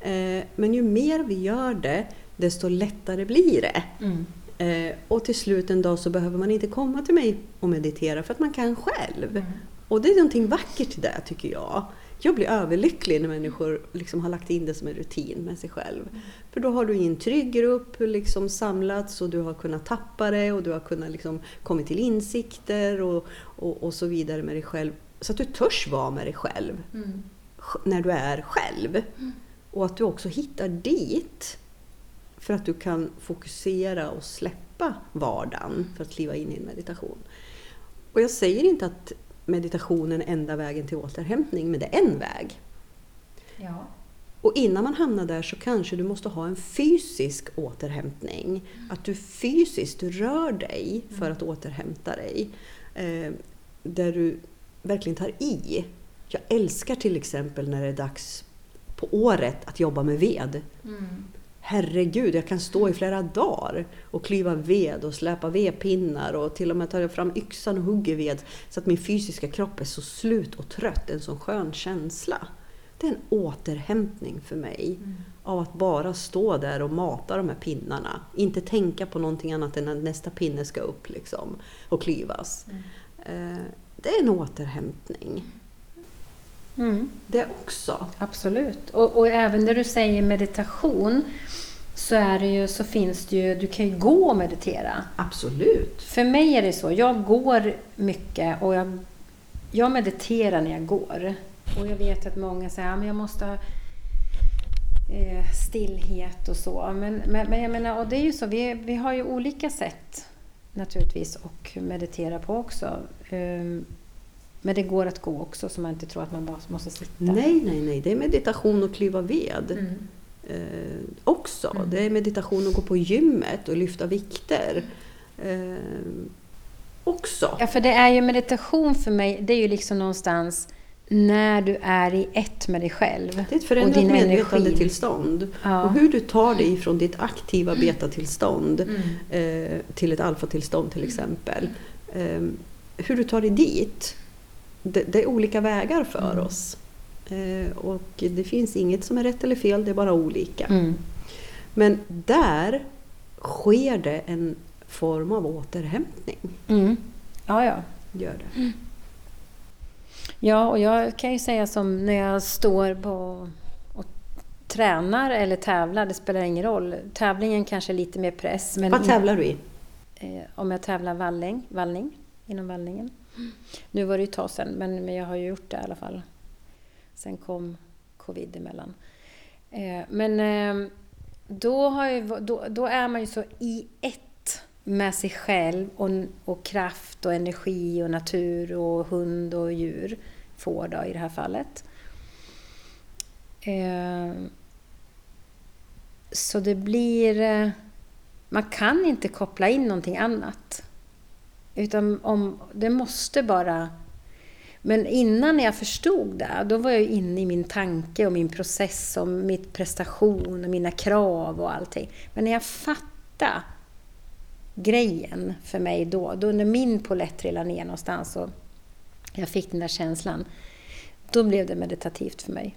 Eh, Men ju mer vi gör det, desto lättare blir det. Eh, Och till slut en dag så behöver man inte komma till mig och meditera för att man kan själv. Och det är någonting vackert i det tycker jag. Jag blir överlycklig när människor liksom har lagt in det som en rutin med sig själv. För då har du i en trygg grupp liksom samlats och du har kunnat tappa det och du har kunnat liksom kommit till insikter och, och, och så vidare med dig själv. Så att du törs vara med dig själv sj- när du är själv. Och att du också hittar dit för att du kan fokusera och släppa vardagen för att kliva in i en meditation. Och jag säger inte att meditationen är enda vägen till återhämtning, men det är en väg. Ja. Och innan man hamnar där så kanske du måste ha en fysisk återhämtning. Att du fysiskt rör dig för att återhämta dig. Eh, där du verkligen tar i. Jag älskar till exempel när det är dags på året att jobba med ved. Herregud, jag kan stå i flera dagar och klyva ved och släpa vedpinnar och till och med ta fram yxan och hugger ved så att min fysiska kropp är så slut och trött. En sån skön känsla. Det är en återhämtning för mig av att bara stå där och mata de här pinnarna. Inte tänka på någonting annat än att nästa pinne ska upp liksom, och klyvas. Eh, Det är en återhämtning. Mm. Det också. Absolut. Och, och även när du säger meditation så, är det ju, så finns det ju, du kan ju gå och meditera. Absolut. För mig är det så, jag går mycket och jag, jag mediterar när jag går. Och jag vet att många säger att jag måste ha eh, stillhet och så. Men, men, men jag menar, och det är ju så, vi, vi har ju olika sätt naturligtvis att meditera på också. Men det går att gå också så man inte tror att man bara måste sitta. Nej, nej, nej. Det är meditation att klyva ved. Mm. Eh, också. Mm. Det är meditation att gå på gymmet och lyfta vikter. Eh, också. Ja, för det är ju meditation för mig, det är ju liksom någonstans när du är i ett med dig själv. Det är ett Och förändrat medvetandetillstånd. Ja. Och hur du tar dig från ditt aktiva betatillstånd Mm. eh, till ett alfatillstånd till exempel. Eh, hur du tar dig dit. Det, det är olika vägar för Mm. oss. Eh, och det finns inget som är rätt eller fel, det är bara olika. Mm. Men där sker det en form av återhämtning. Mm. Ja, ja. Gör det. Ja, och jag kan ju säga som när jag står på och tränar eller tävlar, det spelar ingen roll. Tävlingen kanske är lite mer press. Men Vad tävlar du i? eh, om jag tävlar vallning, vallning, inom vallningen. Nu var det ju ett tag sedan, men, men jag har ju gjort det i alla fall. Sen kom covid emellan. Eh, men eh, då, har jag, ju- då, då är man ju så i ett med sig själv och, och kraft och energi och natur och hund och djur. Får då i det här fallet. Eh, så det blir... eh, Man kan inte koppla in någonting annat. Utan om, det måste bara... Men innan jag förstod det, då var jag inne i min tanke och min process och mitt prestation och mina krav och allting. Men när jag fattade grejen för mig då. Då när min polett trillade ner någonstans och jag fick den där känslan, då blev det meditativt för mig.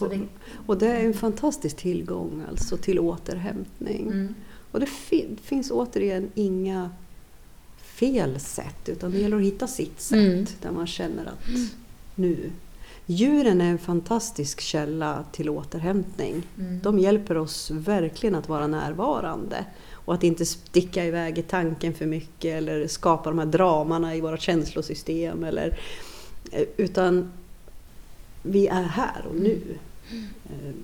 Och det, och det är en fantastisk tillgång alltså till återhämtning. Mm. Och det fin finns återigen inga fel sätt utan det gäller att hitta sitt sätt mm. där man känner att mm. nu. Djuren är en fantastisk källa till återhämtning. Mm. De hjälper oss verkligen att vara närvarande och att inte sticka iväg i tanken för mycket eller skapa de här dramana i våra känslosystem. Eller, eh, utan vi är här och nu. Eh,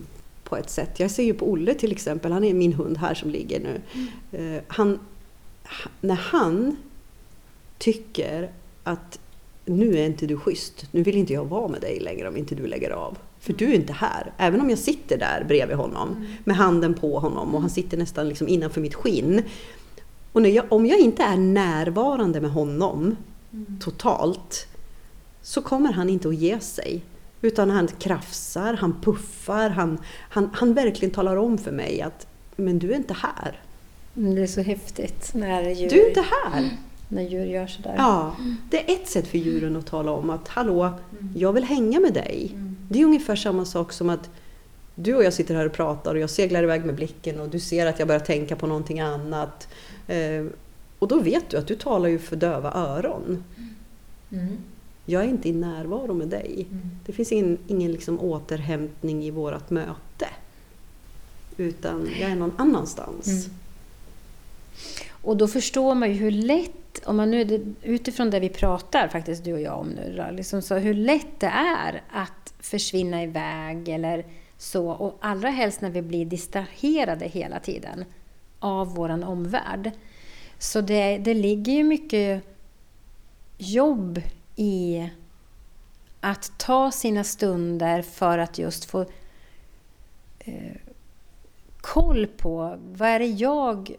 på ett sätt. Jag ser ju på Olle till exempel, han är min hund här som ligger nu. Eh, han, när han tycker att nu är inte du schysst, nu vill inte jag vara med dig längre om inte du lägger av. För du är inte här. Även om jag sitter där bredvid honom mm. med handen på honom och han sitter nästan liksom innanför mitt skinn. Och jag, om jag inte är närvarande med honom mm. totalt så kommer han inte att ge sig. Utan han krafsar, han puffar, han, han, han verkligen talar om för mig att men du är inte här. Det är så häftigt när djur, Du är inte här! När djur gör sådär. Ja, det är ett sätt för djuren att tala om att hallå, jag vill hänga med dig. Mm. Det är ungefär samma sak som att du och jag sitter här och pratar och jag seglar iväg med blicken och du ser att jag börjar tänka på någonting annat. Eh, och då vet du att du talar ju för döva öron. Mm. Jag är inte i närvaro med dig. Mm. Det finns ingen, ingen liksom återhämtning i vårt möte. Utan jag är någon annanstans. Mm. Och då förstår man ju hur lätt, om man nu, utifrån det vi pratar faktiskt du och jag om nu, liksom så hur lätt det är att försvinna iväg eller så. Och allra helst när vi blir distraherade hela tiden av vår omvärld. Så det, det ligger ju mycket jobb i att ta sina stunder för att just få eh, koll på vad är det jag,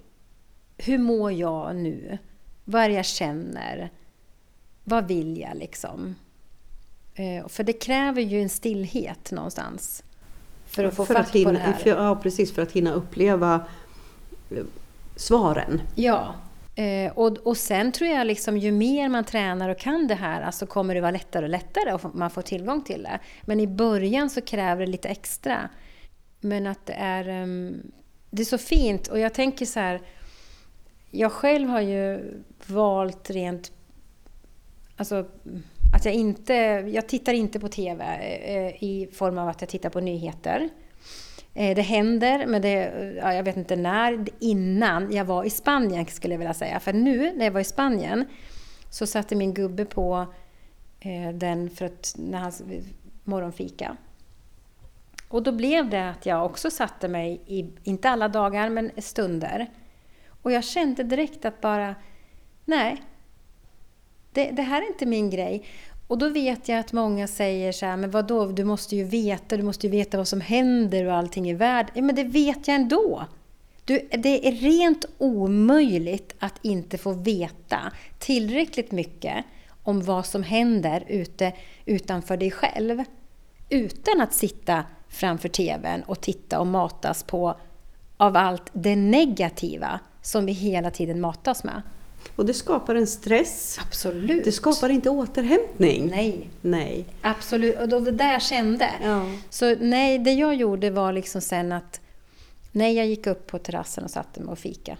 hur mår jag nu? Vad är det jag känner? Vad vill jag liksom? Eh, för det kräver ju en stillhet någonstans. För att få för fatt att hinna, på det här. För, ja, precis. För att hinna uppleva eh, svaren. Ja. Eh, och, och sen tror jag liksom ju mer man tränar och kan det här, alltså kommer det vara lättare och lättare och man får tillgång till det. Men i början så kräver det lite extra. Men att det är, um, det är så fint och jag tänker så här, jag själv har ju valt rent, alltså att jag inte, jag tittar inte på TV eh, i form av att jag tittar på nyheter. Eh, det händer, men det, ja, jag vet inte när, innan jag var i Spanien skulle jag vilja säga. För nu när jag var i Spanien så satte min gubbe på eh, den för att, när han, morgonfika. Och då blev det att jag också satte mig, i, inte alla dagar, men stunder. Och jag kände direkt att bara, nej, det, det här är inte min grej. Och då vet jag att många säger så här, men vadå, du måste ju veta, du måste ju veta vad som händer och allting i världen. Ja, men det vet jag ändå. Du, det är rent omöjligt att inte få veta tillräckligt mycket om vad som händer ute utanför dig själv. Utan att sitta framför TVn och titta och matas på av allt det negativa som vi hela tiden matas med. Och det skapar en stress. Absolut. Det skapar inte återhämtning. Nej. Nej. Absolut. Och då det där jag kände. Ja. Så nej, det jag gjorde var liksom sen att Nej, jag gick upp på terrassen och satte mig och fika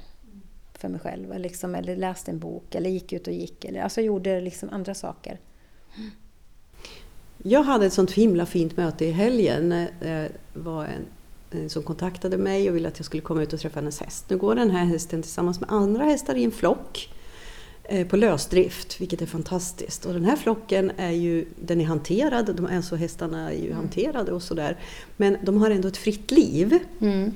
för mig själv. Liksom, eller läste en bok, eller gick ut och gick. Eller, alltså gjorde liksom andra saker. Jag hade ett sånt himla fint möte i helgen. Det var en Eh, som kontaktade mig och ville att jag skulle komma ut och träffa hennes häst. Nu går den här hästen tillsammans med andra hästar i en flock eh, på lösdrift, vilket är fantastiskt. Och den här flocken är ju, den är hanterad, de, alltså hästarna är ju mm. hanterade och sådär. Men de har ändå ett fritt liv. Mm.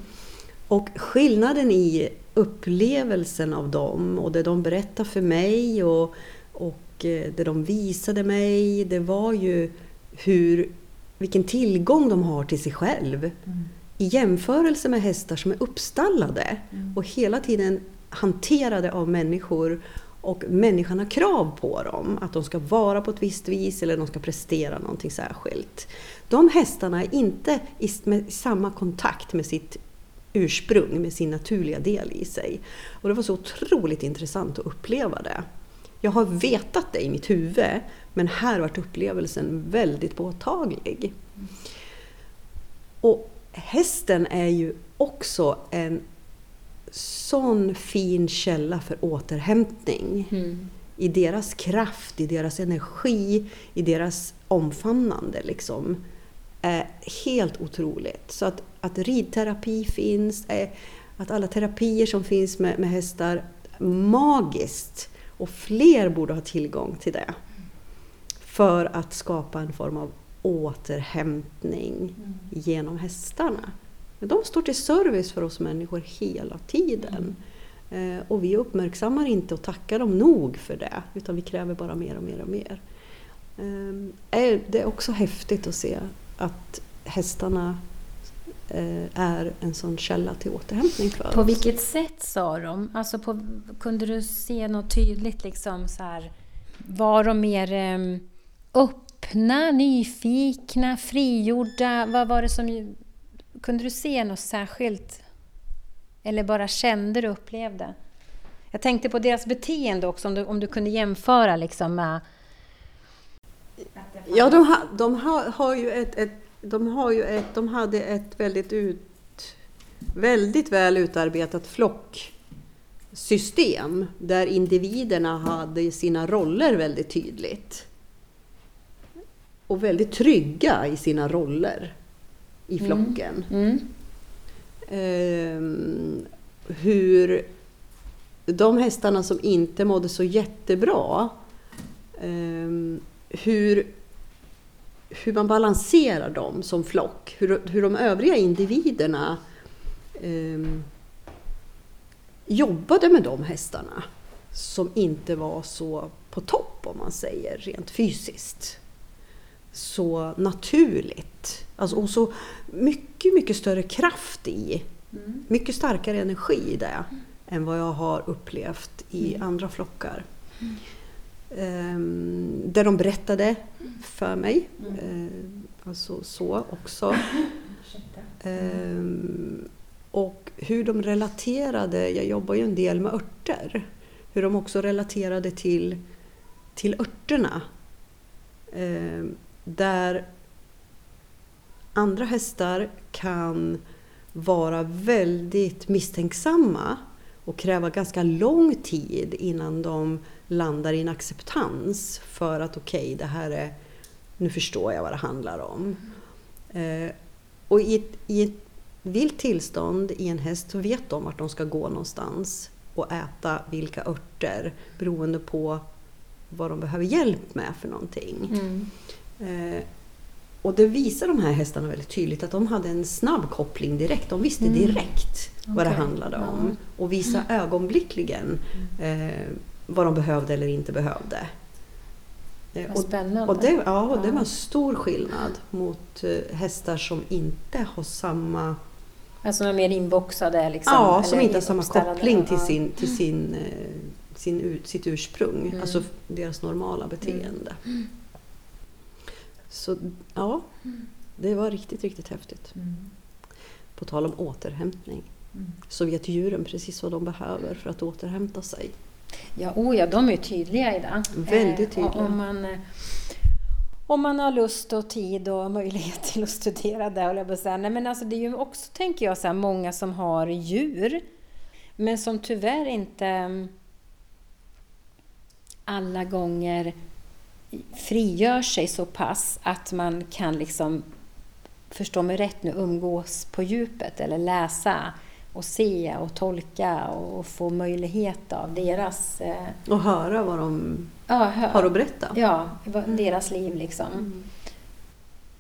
Och skillnaden i upplevelsen av dem och det de berättar för mig och, och eh, det de visade mig, det var ju hur, vilken tillgång de har till sig själv. Mm i jämförelse med hästar som är uppstallade mm. och hela tiden hanterade av människor och människan har krav på dem, att de ska vara på ett visst vis eller de ska prestera någonting särskilt. De hästarna är inte i, samma kontakt med sitt ursprung med sin naturliga del i sig. Och det var så otroligt intressant att uppleva det. Jag har vetat det i mitt huvud men här vart upplevelsen väldigt påtaglig. Och hästen är ju också en sån fin källa för återhämtning. Mm. I deras kraft, i deras energi, i deras omfamnande. Liksom, är helt otroligt. Så att, att ridterapi finns, är, att alla terapier som finns med, med hästar, magiskt. Och fler borde ha tillgång till det. För att skapa en form av återhämtning Mm. genom hästarna. De står till service för oss människor hela tiden. Eh, och vi uppmärksammar inte och tackar dem nog för det, utan vi kräver bara mer och mer och mer. Eh, är- det är också häftigt att se att hästarna eh, är en sån källa till återhämtning för På oss. vilket sätt sa de? Alltså på, kunde du se något tydligt liksom så här? Var de mer em, öppna, nyfikna, frigjorda? Vad var det som... Kunde du se något särskilt? Eller bara kände du och upplevde? Jag tänkte på deras beteende också, om du, om du kunde jämföra liksom med... Ja, de, ha, de, ha, har ju ett, ett, de, har ju ett, de hade ett väldigt, ut, väldigt väl utarbetat flocksystem där individerna hade sina roller väldigt tydligt. Och väldigt trygga i sina roller i flocken. Mm. Ehm, hur de hästarna som inte mådde så jättebra, ehm, hur, hur man balanserar dem som flock. Hur, hur de övriga individerna ehm, jobbade med de hästarna som inte var så på topp om man säger rent fysiskt. Så naturligt. Alltså, och så mycket, mycket större kraft i. Mycket starkare energi i det än vad jag har upplevt i andra flockar. Ehm, där de berättade för mig. Ehm, alltså så också. Ehm, och hur de relaterade, jag jobbar ju en del med örter, hur de också relaterade till, till örterna. Ehm, där andra hästar kan vara väldigt misstänksamma och kräva ganska lång tid innan de landar i en acceptans för att okej, det här är, nu förstår jag vad det handlar om. Eh, och i ett, i ett vilt tillstånd i en häst så vet de vart de ska gå någonstans och äta vilka örter beroende på vad de behöver hjälp med för någonting. Mm. Eh, och det visar de här hästarna väldigt tydligt att de hade en snabb koppling direkt. De visste Mm. direkt vad det Okej. handlade om. Och visa ögonblickligen eh, vad de behövde eller inte behövde. Eh, Vad och, spännande. och det, ja, och det var en stor skillnad mot eh, hästar som inte har samma Alltså de är mer inboxade liksom? Ja, som inte har samma koppling till, sin, till sin, sin, ut- sitt ursprung, Mm. alltså deras normala beteende. Så ja, det var riktigt, riktigt häftigt. Mm. På tal om återhämtning. Mm. Så vet djuren precis vad de behöver för att återhämta sig. Ja, oh ja, de är tydliga i det. Väldigt Eh, tydliga. Om man, eh, om man har lust och tid och möjlighet till att studera det, håller jag på att säga. Nej, men alltså, det är ju också, tänker jag, så här, många som har djur, men som tyvärr inte mm, alla gånger frigör sig så pass att man kan liksom, förstå mig rätt nu, umgås på djupet eller läsa och se och tolka och få möjlighet av deras eh, Och höra vad de ja, hö- har att berätta. Ja, vad- deras liv liksom.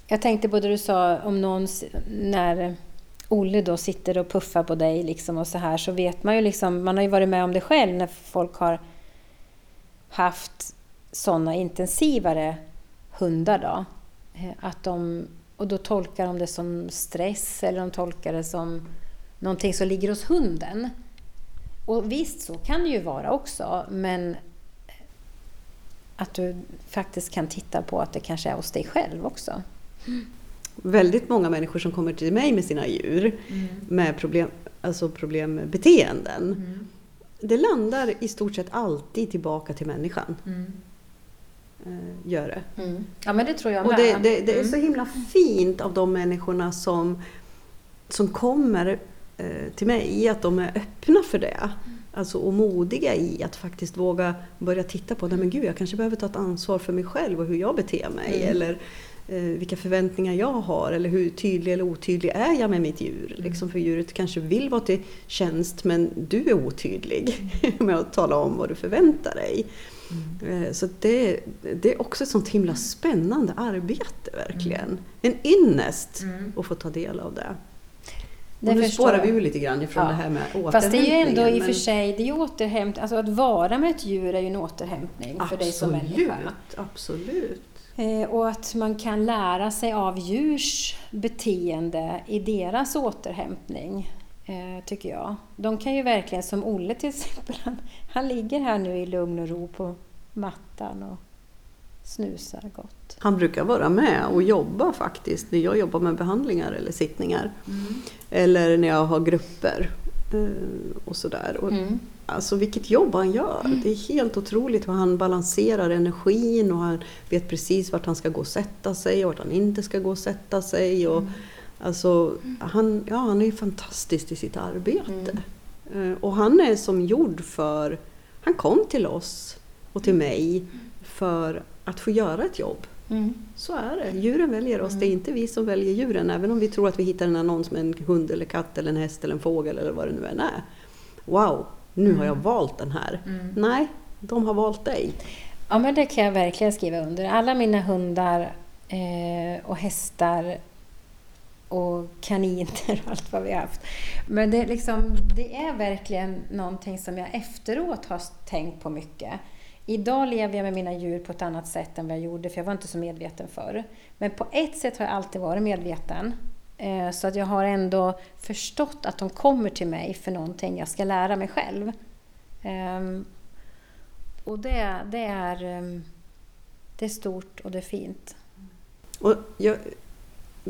Jag tänkte på det du sa om någon, när Olle då sitter och puffar på dig liksom och så här, så vet man ju liksom, man har ju varit med om det själv när folk har haft sådana intensivare hundar då. Eh, Att de, och då tolkar de det som stress eller de tolkar det som någonting som ligger hos hunden. Och visst, så kan det ju vara också, men att du faktiskt kan titta på att det kanske är hos dig själv också. Väldigt många människor som kommer till mig med sina djur med problem alltså beteenden. Mm. Det landar i stort sett alltid tillbaka till människan. Mm. Eh, gör det. Mm. Ja, men det tror jag Och med. det, det, det är Mm. så himla fint av de människorna som, som kommer eh, till mig, att de är öppna för det. Alltså, och modiga i att faktiskt våga börja titta på, nej men gud jag kanske behöver ta ett ansvar för mig själv och hur jag beter mig. Mm. Eller eh, vilka förväntningar jag har eller hur tydlig eller otydlig är jag med mitt djur. Mm. Liksom för djuret kanske vill vara till tjänst men du är otydlig med att tala om vad du förväntar dig. Mm. Så det, det är också ett sånt himla spännande arbete verkligen. En ynnest Mm. att få ta del av det. Det och nu spårar vi ju lite grann ifrån Ja. det här med återhämtningen. Fast det är ju ändå i och för sig, det är ju återhämtning. Alltså att vara med ett djur är ju en återhämtning för dig som människa. Absolut. Eh, och att man kan lära sig av djurs beteende i deras återhämtning, tycker jag. De kan ju verkligen, som Olle till exempel, han, han ligger här nu i lugn och ro på mattan och snusar gott. Han brukar vara med och jobba faktiskt när jag jobbar med behandlingar eller sittningar. Eller när jag har grupper eh, och sådär. Och Mm. Alltså vilket jobb han gör. Det är helt otroligt hur han balanserar energin och han vet precis vart han ska gå och sätta sig och vart han inte ska gå och sätta sig. Och, alltså, han, ja, han är fantastisk i sitt arbete. Eh, Och han är som gjord för... Han kom till oss och till mig för att få göra ett jobb. Mm. Så är det. Djuren väljer oss, det är inte vi som väljer djuren. Även om vi tror att vi hittar en annons med en hund eller katt eller en häst eller en fågel eller vad det nu än är. Wow, nu har jag valt den här. Mm. Nej, de har valt dig. Ja, men det kan jag verkligen skriva under. Alla mina hundar eh, och hästar och kaniner och allt vad vi har haft. Men det, är liksom, det är verkligen någonting som jag efteråt har tänkt på mycket. Idag lever jag med mina djur på ett annat sätt än vad jag gjorde, för jag var inte så medveten förr. Men på ett sätt har jag alltid varit medveten. Eh, så att jag har ändå förstått att de kommer till mig för någonting jag ska lära mig själv. Ehm, och det, det, är, ehm, det är stort och det är fint. Och jag,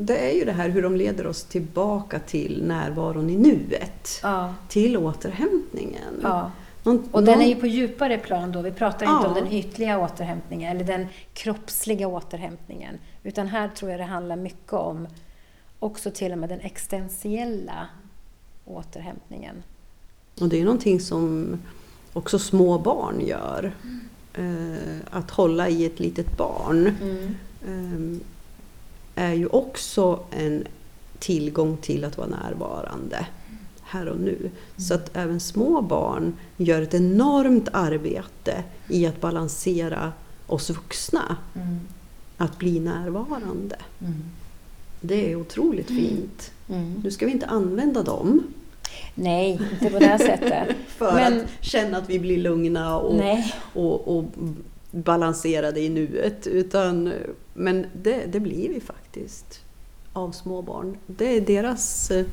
det är ju det här hur de leder oss tillbaka till närvaron i nuet. Ja. Till återhämtningen. ja. Någon, Och den är ju på djupare plan då. Vi pratar inte Ja. om den ytliga återhämtningen eller den kroppsliga återhämtningen. Utan här tror jag det handlar mycket om också till och med den existentiella återhämtningen. Och det är någonting som också små barn gör. Eh, att hålla i ett litet barn eh, är ju också en tillgång till att vara närvarande här och nu. Så att även små barn gör ett enormt arbete i att balansera oss vuxna. Mm. Att bli närvarande. Det är otroligt fint. Mm. Nu ska vi inte använda dem Nej, inte på det här sättet. för Men- att känna att vi blir lugna och, och, och balanserade i nuet. Utan, men det, det blir vi faktiskt av små barn. Det är deras eh,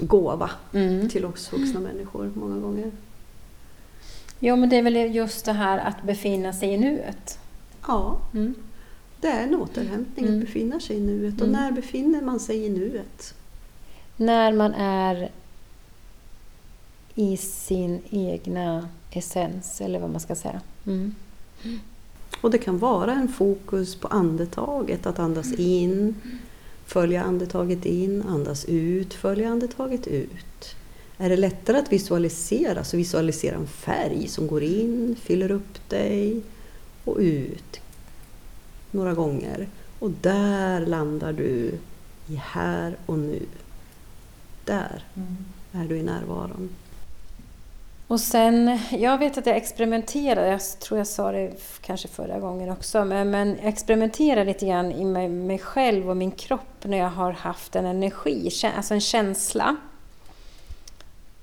gåva Mm. till oss vuxna människor många gånger. Jo, men det är väl just det här att befinna sig i nuet. Ja, Mm. det är en återhämtning Mm. att befinna sig i nuet. Och Mm. när befinner man sig i nuet? När man är i sin egna essens, eller vad man ska säga. Mm. Och det kan vara en fokus på andetaget, att andas in, följa andetaget in, andas ut, följa andetaget ut. Är det lättare att visualisera, så visualisera en färg som går in, fyller upp dig och ut några gånger. Och där landar du i här och nu. Där är du i närvaron. Och sen, jag vet att jag experimenterar, jag tror jag sa det kanske förra gången också, men, men jag experimenterar lite grann i mig, mig själv och min kropp när jag har haft en energi, alltså en känsla.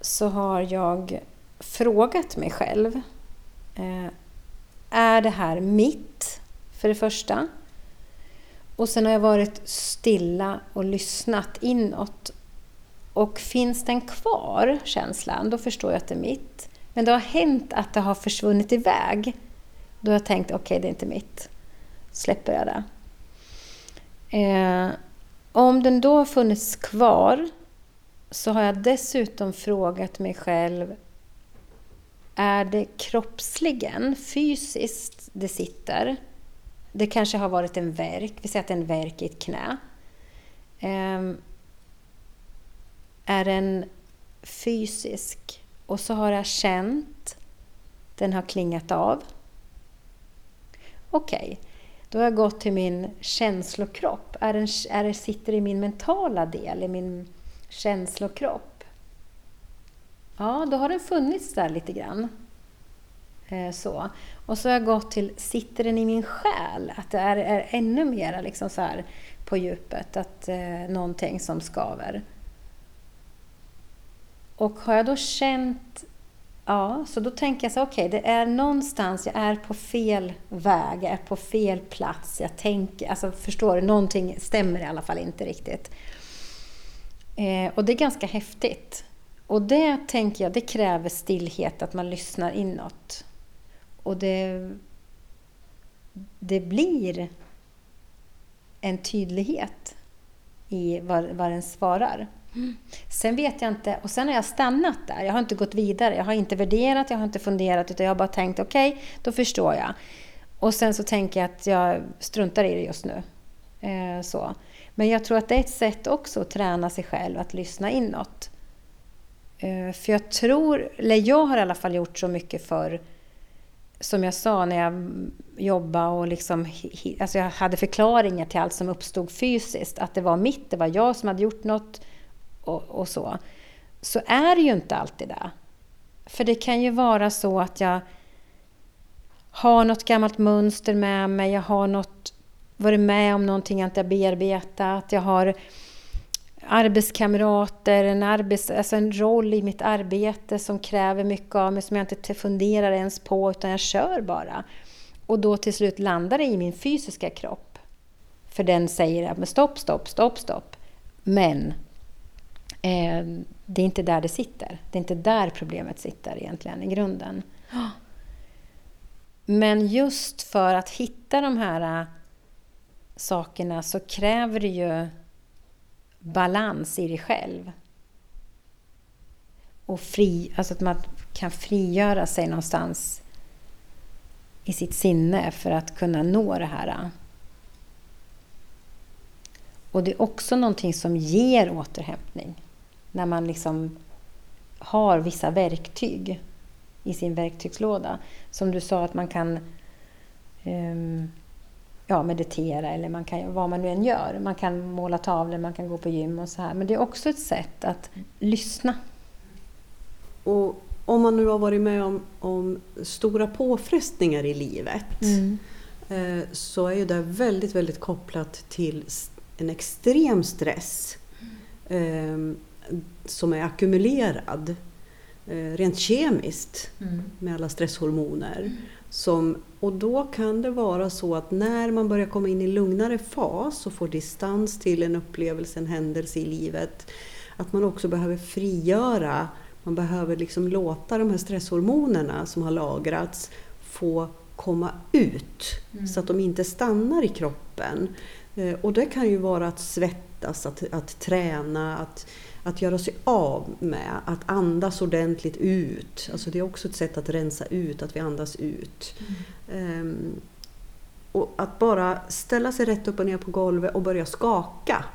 Så har jag frågat mig själv, eh, är det här mitt? För det första. Och sen har jag varit stilla och lyssnat inåt och finns den kvar, känslan, då förstår jag att det är mitt. Men det har hänt att det har försvunnit iväg. Då har jag tänkt, okej, det är inte mitt. Släpper jag det. Eh, om den då har funnits kvar så har jag dessutom frågat mig själv är det kroppsligen, fysiskt, det sitter? Det kanske har varit en verk, vi säger att det är en verk i ett knä. Ehm, är den fysisk? Och så har jag känt, den har klingat av. Okej, okay. då har jag gått till min känslokropp. Är den, är den sitter i min mentala del, i min känslokropp? Ja, då har den funnits där lite grann. Eh, så. Och så har jag gått till, sitter den i min själ? Att det är, är ännu mer liksom så här på djupet, att eh, någonting som skaver. Och har jag då känt, ja, så då tänker jag så okej, okay, det är någonstans, jag är på fel väg, jag är på fel plats, jag tänker, alltså förstår du, någonting stämmer i alla fall inte riktigt. Eh, och det är ganska häftigt. Och det tänker jag, det kräver stillhet, att man lyssnar inåt. Och det, det blir en tydlighet i vad, vad den svarar. Mm. Sen vet jag inte, och sen har jag stannat där. Jag har inte gått vidare. Jag har inte värderat, jag har inte funderat, utan jag har bara tänkt okej, okay, då förstår jag. Och sen så tänker jag att jag struntar i det just nu. Eh, så. Men jag tror att det är ett sätt också att träna sig själv att lyssna inåt. Eh, för jag tror, eller jag har i alla fall gjort så mycket för som jag sa när jag jobbade och liksom, alltså jag hade förklaringar till allt som uppstod fysiskt, att det var mitt, det var jag som hade gjort något och, och så. Så är det ju inte alltid det. För det kan ju vara så att jag har något gammalt mönster med mig, jag har något, varit med om någonting jag inte har bearbetat, jag har arbetskamrater, en, arbets, alltså en roll i mitt arbete som kräver mycket av mig som jag inte funderar ens på utan jag kör bara. Och då till slut landar det i min fysiska kropp. För den säger att stopp, stopp, stopp, stopp. Men eh, det är inte där det sitter. Det är inte där problemet sitter egentligen i grunden. Men just för att hitta de här äh, sakerna så kräver det ju balans i dig själv. Och fri, alltså att man kan frigöra sig någonstans i sitt sinne för att kunna nå det här. Och det är också någonting som ger återhämtning. När man liksom har vissa verktyg i sin verktygslåda. Som du sa att man kan um, ja, meditera eller man kan, vad man nu än gör. Man kan måla tavlor, man kan gå på gym och så här. Men det är också ett sätt att lyssna. Och om man nu har varit med om, om stora påfrestningar i livet mm. eh, så är ju det väldigt, väldigt kopplat till en extrem stress eh, som är ackumulerad eh, rent kemiskt mm. med alla stresshormoner. Mm. Som, och då kan det vara så att när man börjar komma in i lugnare fas och får distans till en upplevelse, en händelse i livet, att man också behöver frigöra, man behöver liksom låta de här stresshormonerna som har lagrats få komma ut mm. så att de inte stannar i kroppen. Eh, och det kan ju vara att svettas, att, att träna, att att göra sig av med, att andas ordentligt ut. Alltså det är också ett sätt att rensa ut, att vi andas ut. Mm. Um, och att bara ställa sig rätt upp och ner på golvet och börja skaka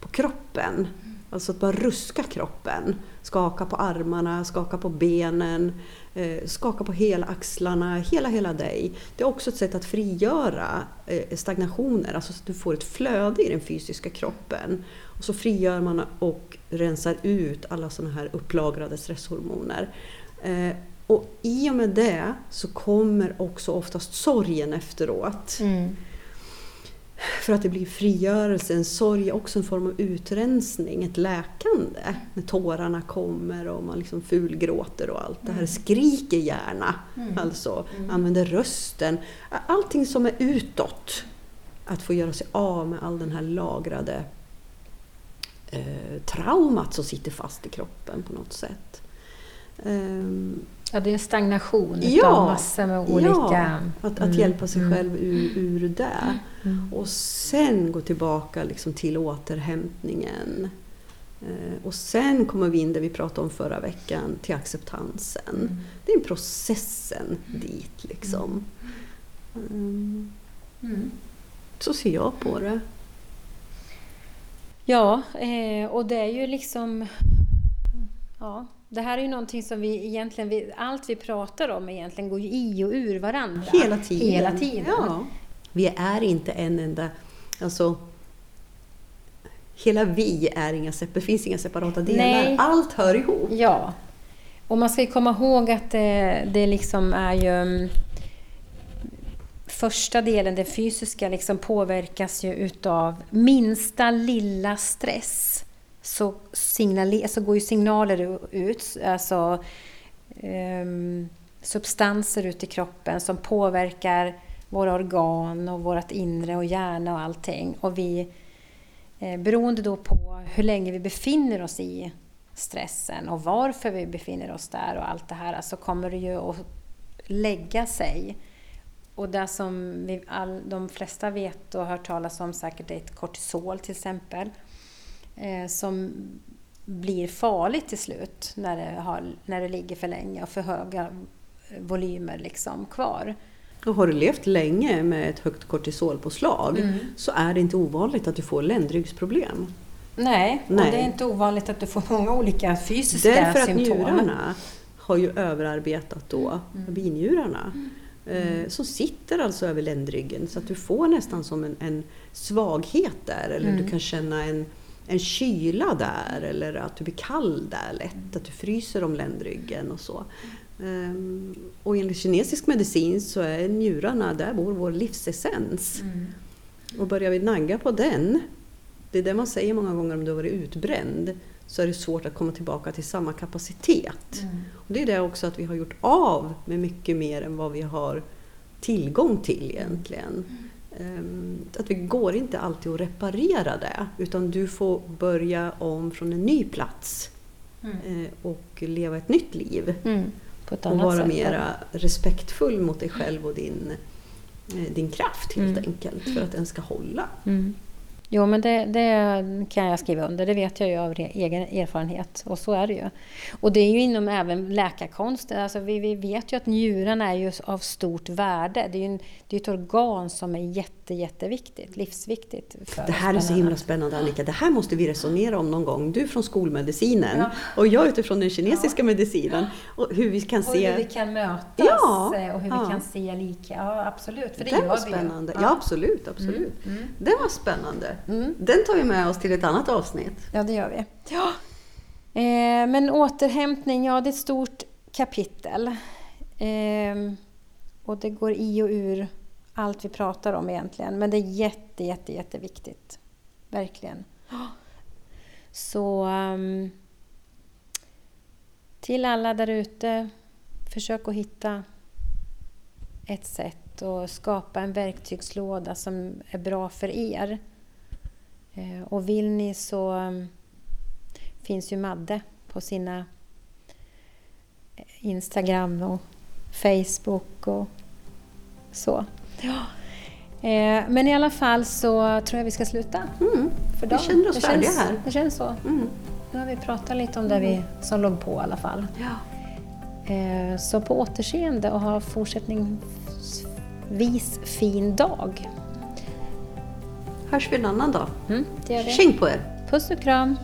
på kroppen. Alltså att bara ruska kroppen. Skaka på armarna, skaka på benen, eh, skaka på hela axlarna, hela, hela dig. Det är också ett sätt att frigöra eh, stagnationer, alltså så att du får ett flöde i den fysiska kroppen. Och så frigör man och rensar ut alla sådana här upplagrade stresshormoner. Eh, och i och med det så kommer också oftast sorgen efteråt. Mm. För att det blir frigörelse, en sorg är också en form av utrensning, ett läkande. När tårarna kommer och man liksom fulgråter och allt det här. Mm. Skriker gärna, mm. alltså mm. använder rösten. Allting som är utåt. Att få göra sig av med all den här lagrade eh, traumat som sitter fast i kroppen på något sätt. Um, ja, det är stagnation ja, av massor med olika... Ja, att, att mm, hjälpa sig mm. själv ur, ur det. Mm. Och sen gå tillbaka liksom till återhämtningen. Eh, och sen kommer vi in, det vi pratade om förra veckan, till acceptansen. Mm. Det är processen dit liksom. Mm. Så ser jag på det. Ja, eh, och det är ju liksom... Ja, det här är ju någonting som vi egentligen... Vi, allt vi pratar om egentligen går ju i och ur varandra. Hela tiden. Hela tiden. Ja. Vi är inte en enda... Alltså, hela vi är inga, det finns inga separata delar. Nej. Allt hör ihop. Ja. Och man ska ju komma ihåg att det, det liksom är ju... Första delen, det fysiska, liksom påverkas ju utav minsta lilla stress. Så, så alltså går ju signaler ut, alltså um, substanser ut i kroppen som påverkar våra organ och vårt inre och hjärna och allting. Och vi, eh, beroende då på hur länge vi befinner oss i stressen och varför vi befinner oss där och allt det här så kommer det ju att lägga sig. Och det som vi all, de flesta vet och har hört talas om säkert är ett kortisol till exempel. Eh, som blir farligt till slut när det, har, när det ligger för länge och för höga volymer liksom kvar. Och har du levt länge med ett högt kortisolpåslag Mm. så är det inte ovanligt att du får ländryggsproblem. Nej, Nej. och det är inte ovanligt att du får många olika fysiska Därför att symptom. njurarna har ju överarbetat då Mm. binjurarna. Eh, som sitter alltså över ländryggen så att du får nästan som en, en svaghet där eller Mm. du kan känna en, en kyla där eller att du blir kall där lätt, att du fryser om ländryggen och så. Ehm, och enligt kinesisk medicin så är njurarna, där bor vår livsessens. Mm. Och börjar vi nagga på den, det är det man säger många gånger om du har varit utbränd, så är det svårt att komma tillbaka till samma kapacitet. Mm. Och det är det också att vi har gjort av med mycket mer än vad vi har tillgång till egentligen. Ehm, Att vi går inte alltid att reparera det, utan du får börja om från en ny plats Mm. eh, och leva ett nytt liv. Mm. Och vara mera respektfull mot dig själv och din, eh, din kraft helt Mm. enkelt för att den ska hålla. Mm. Jo, men det, det kan jag skriva under. Det vet jag ju av egen erfarenhet. Och så är det ju. Och det är ju inom även läkarkonst. Alltså vi, vi vet ju att njurarna är ju av stort värde. Det är ju en, det är ett organ som är jätte, jätteviktigt, livsviktigt. För Det här är så himla spännande Annika, det här måste vi resonera om någon gång. Du från skolmedicinen Ja. och jag utifrån den kinesiska medicinen. Och hur vi kan Och hur vi se... kan mötas Ja, eh, och hur ja. vi kan se lika. Ja, absolut. För det, Det gör var vi spännande. Ja, absolut, absolut. Mm. Det var spännande. Mm. Den tar vi med oss till ett annat avsnitt. Ja, det gör vi. Ja. Eh, men återhämtning, ja det är ett stort kapitel. Eh, och det går i och ur allt vi pratar om egentligen. Men det är jätte, jätte, jätteviktigt. Verkligen. Så um, till alla där ute, försök att hitta ett sätt och skapa en verktygslåda som är bra för er. Eh, Och vill ni så um, finns ju Madde på sina eh, Instagram och Facebook och så. Ja. Eh, Men i alla fall så tror jag vi ska sluta Mm. för Vi dagen. känner oss det färdiga känns, här. Det känns så. Mm. Nu har vi pratat lite om det vi, som låg på i alla fall. Ja. Så på återseende och ha fortsättningsvis fin dag. Hörs vi en annan dag. Mm, det gör vi. Tjing på er! Puss och kram!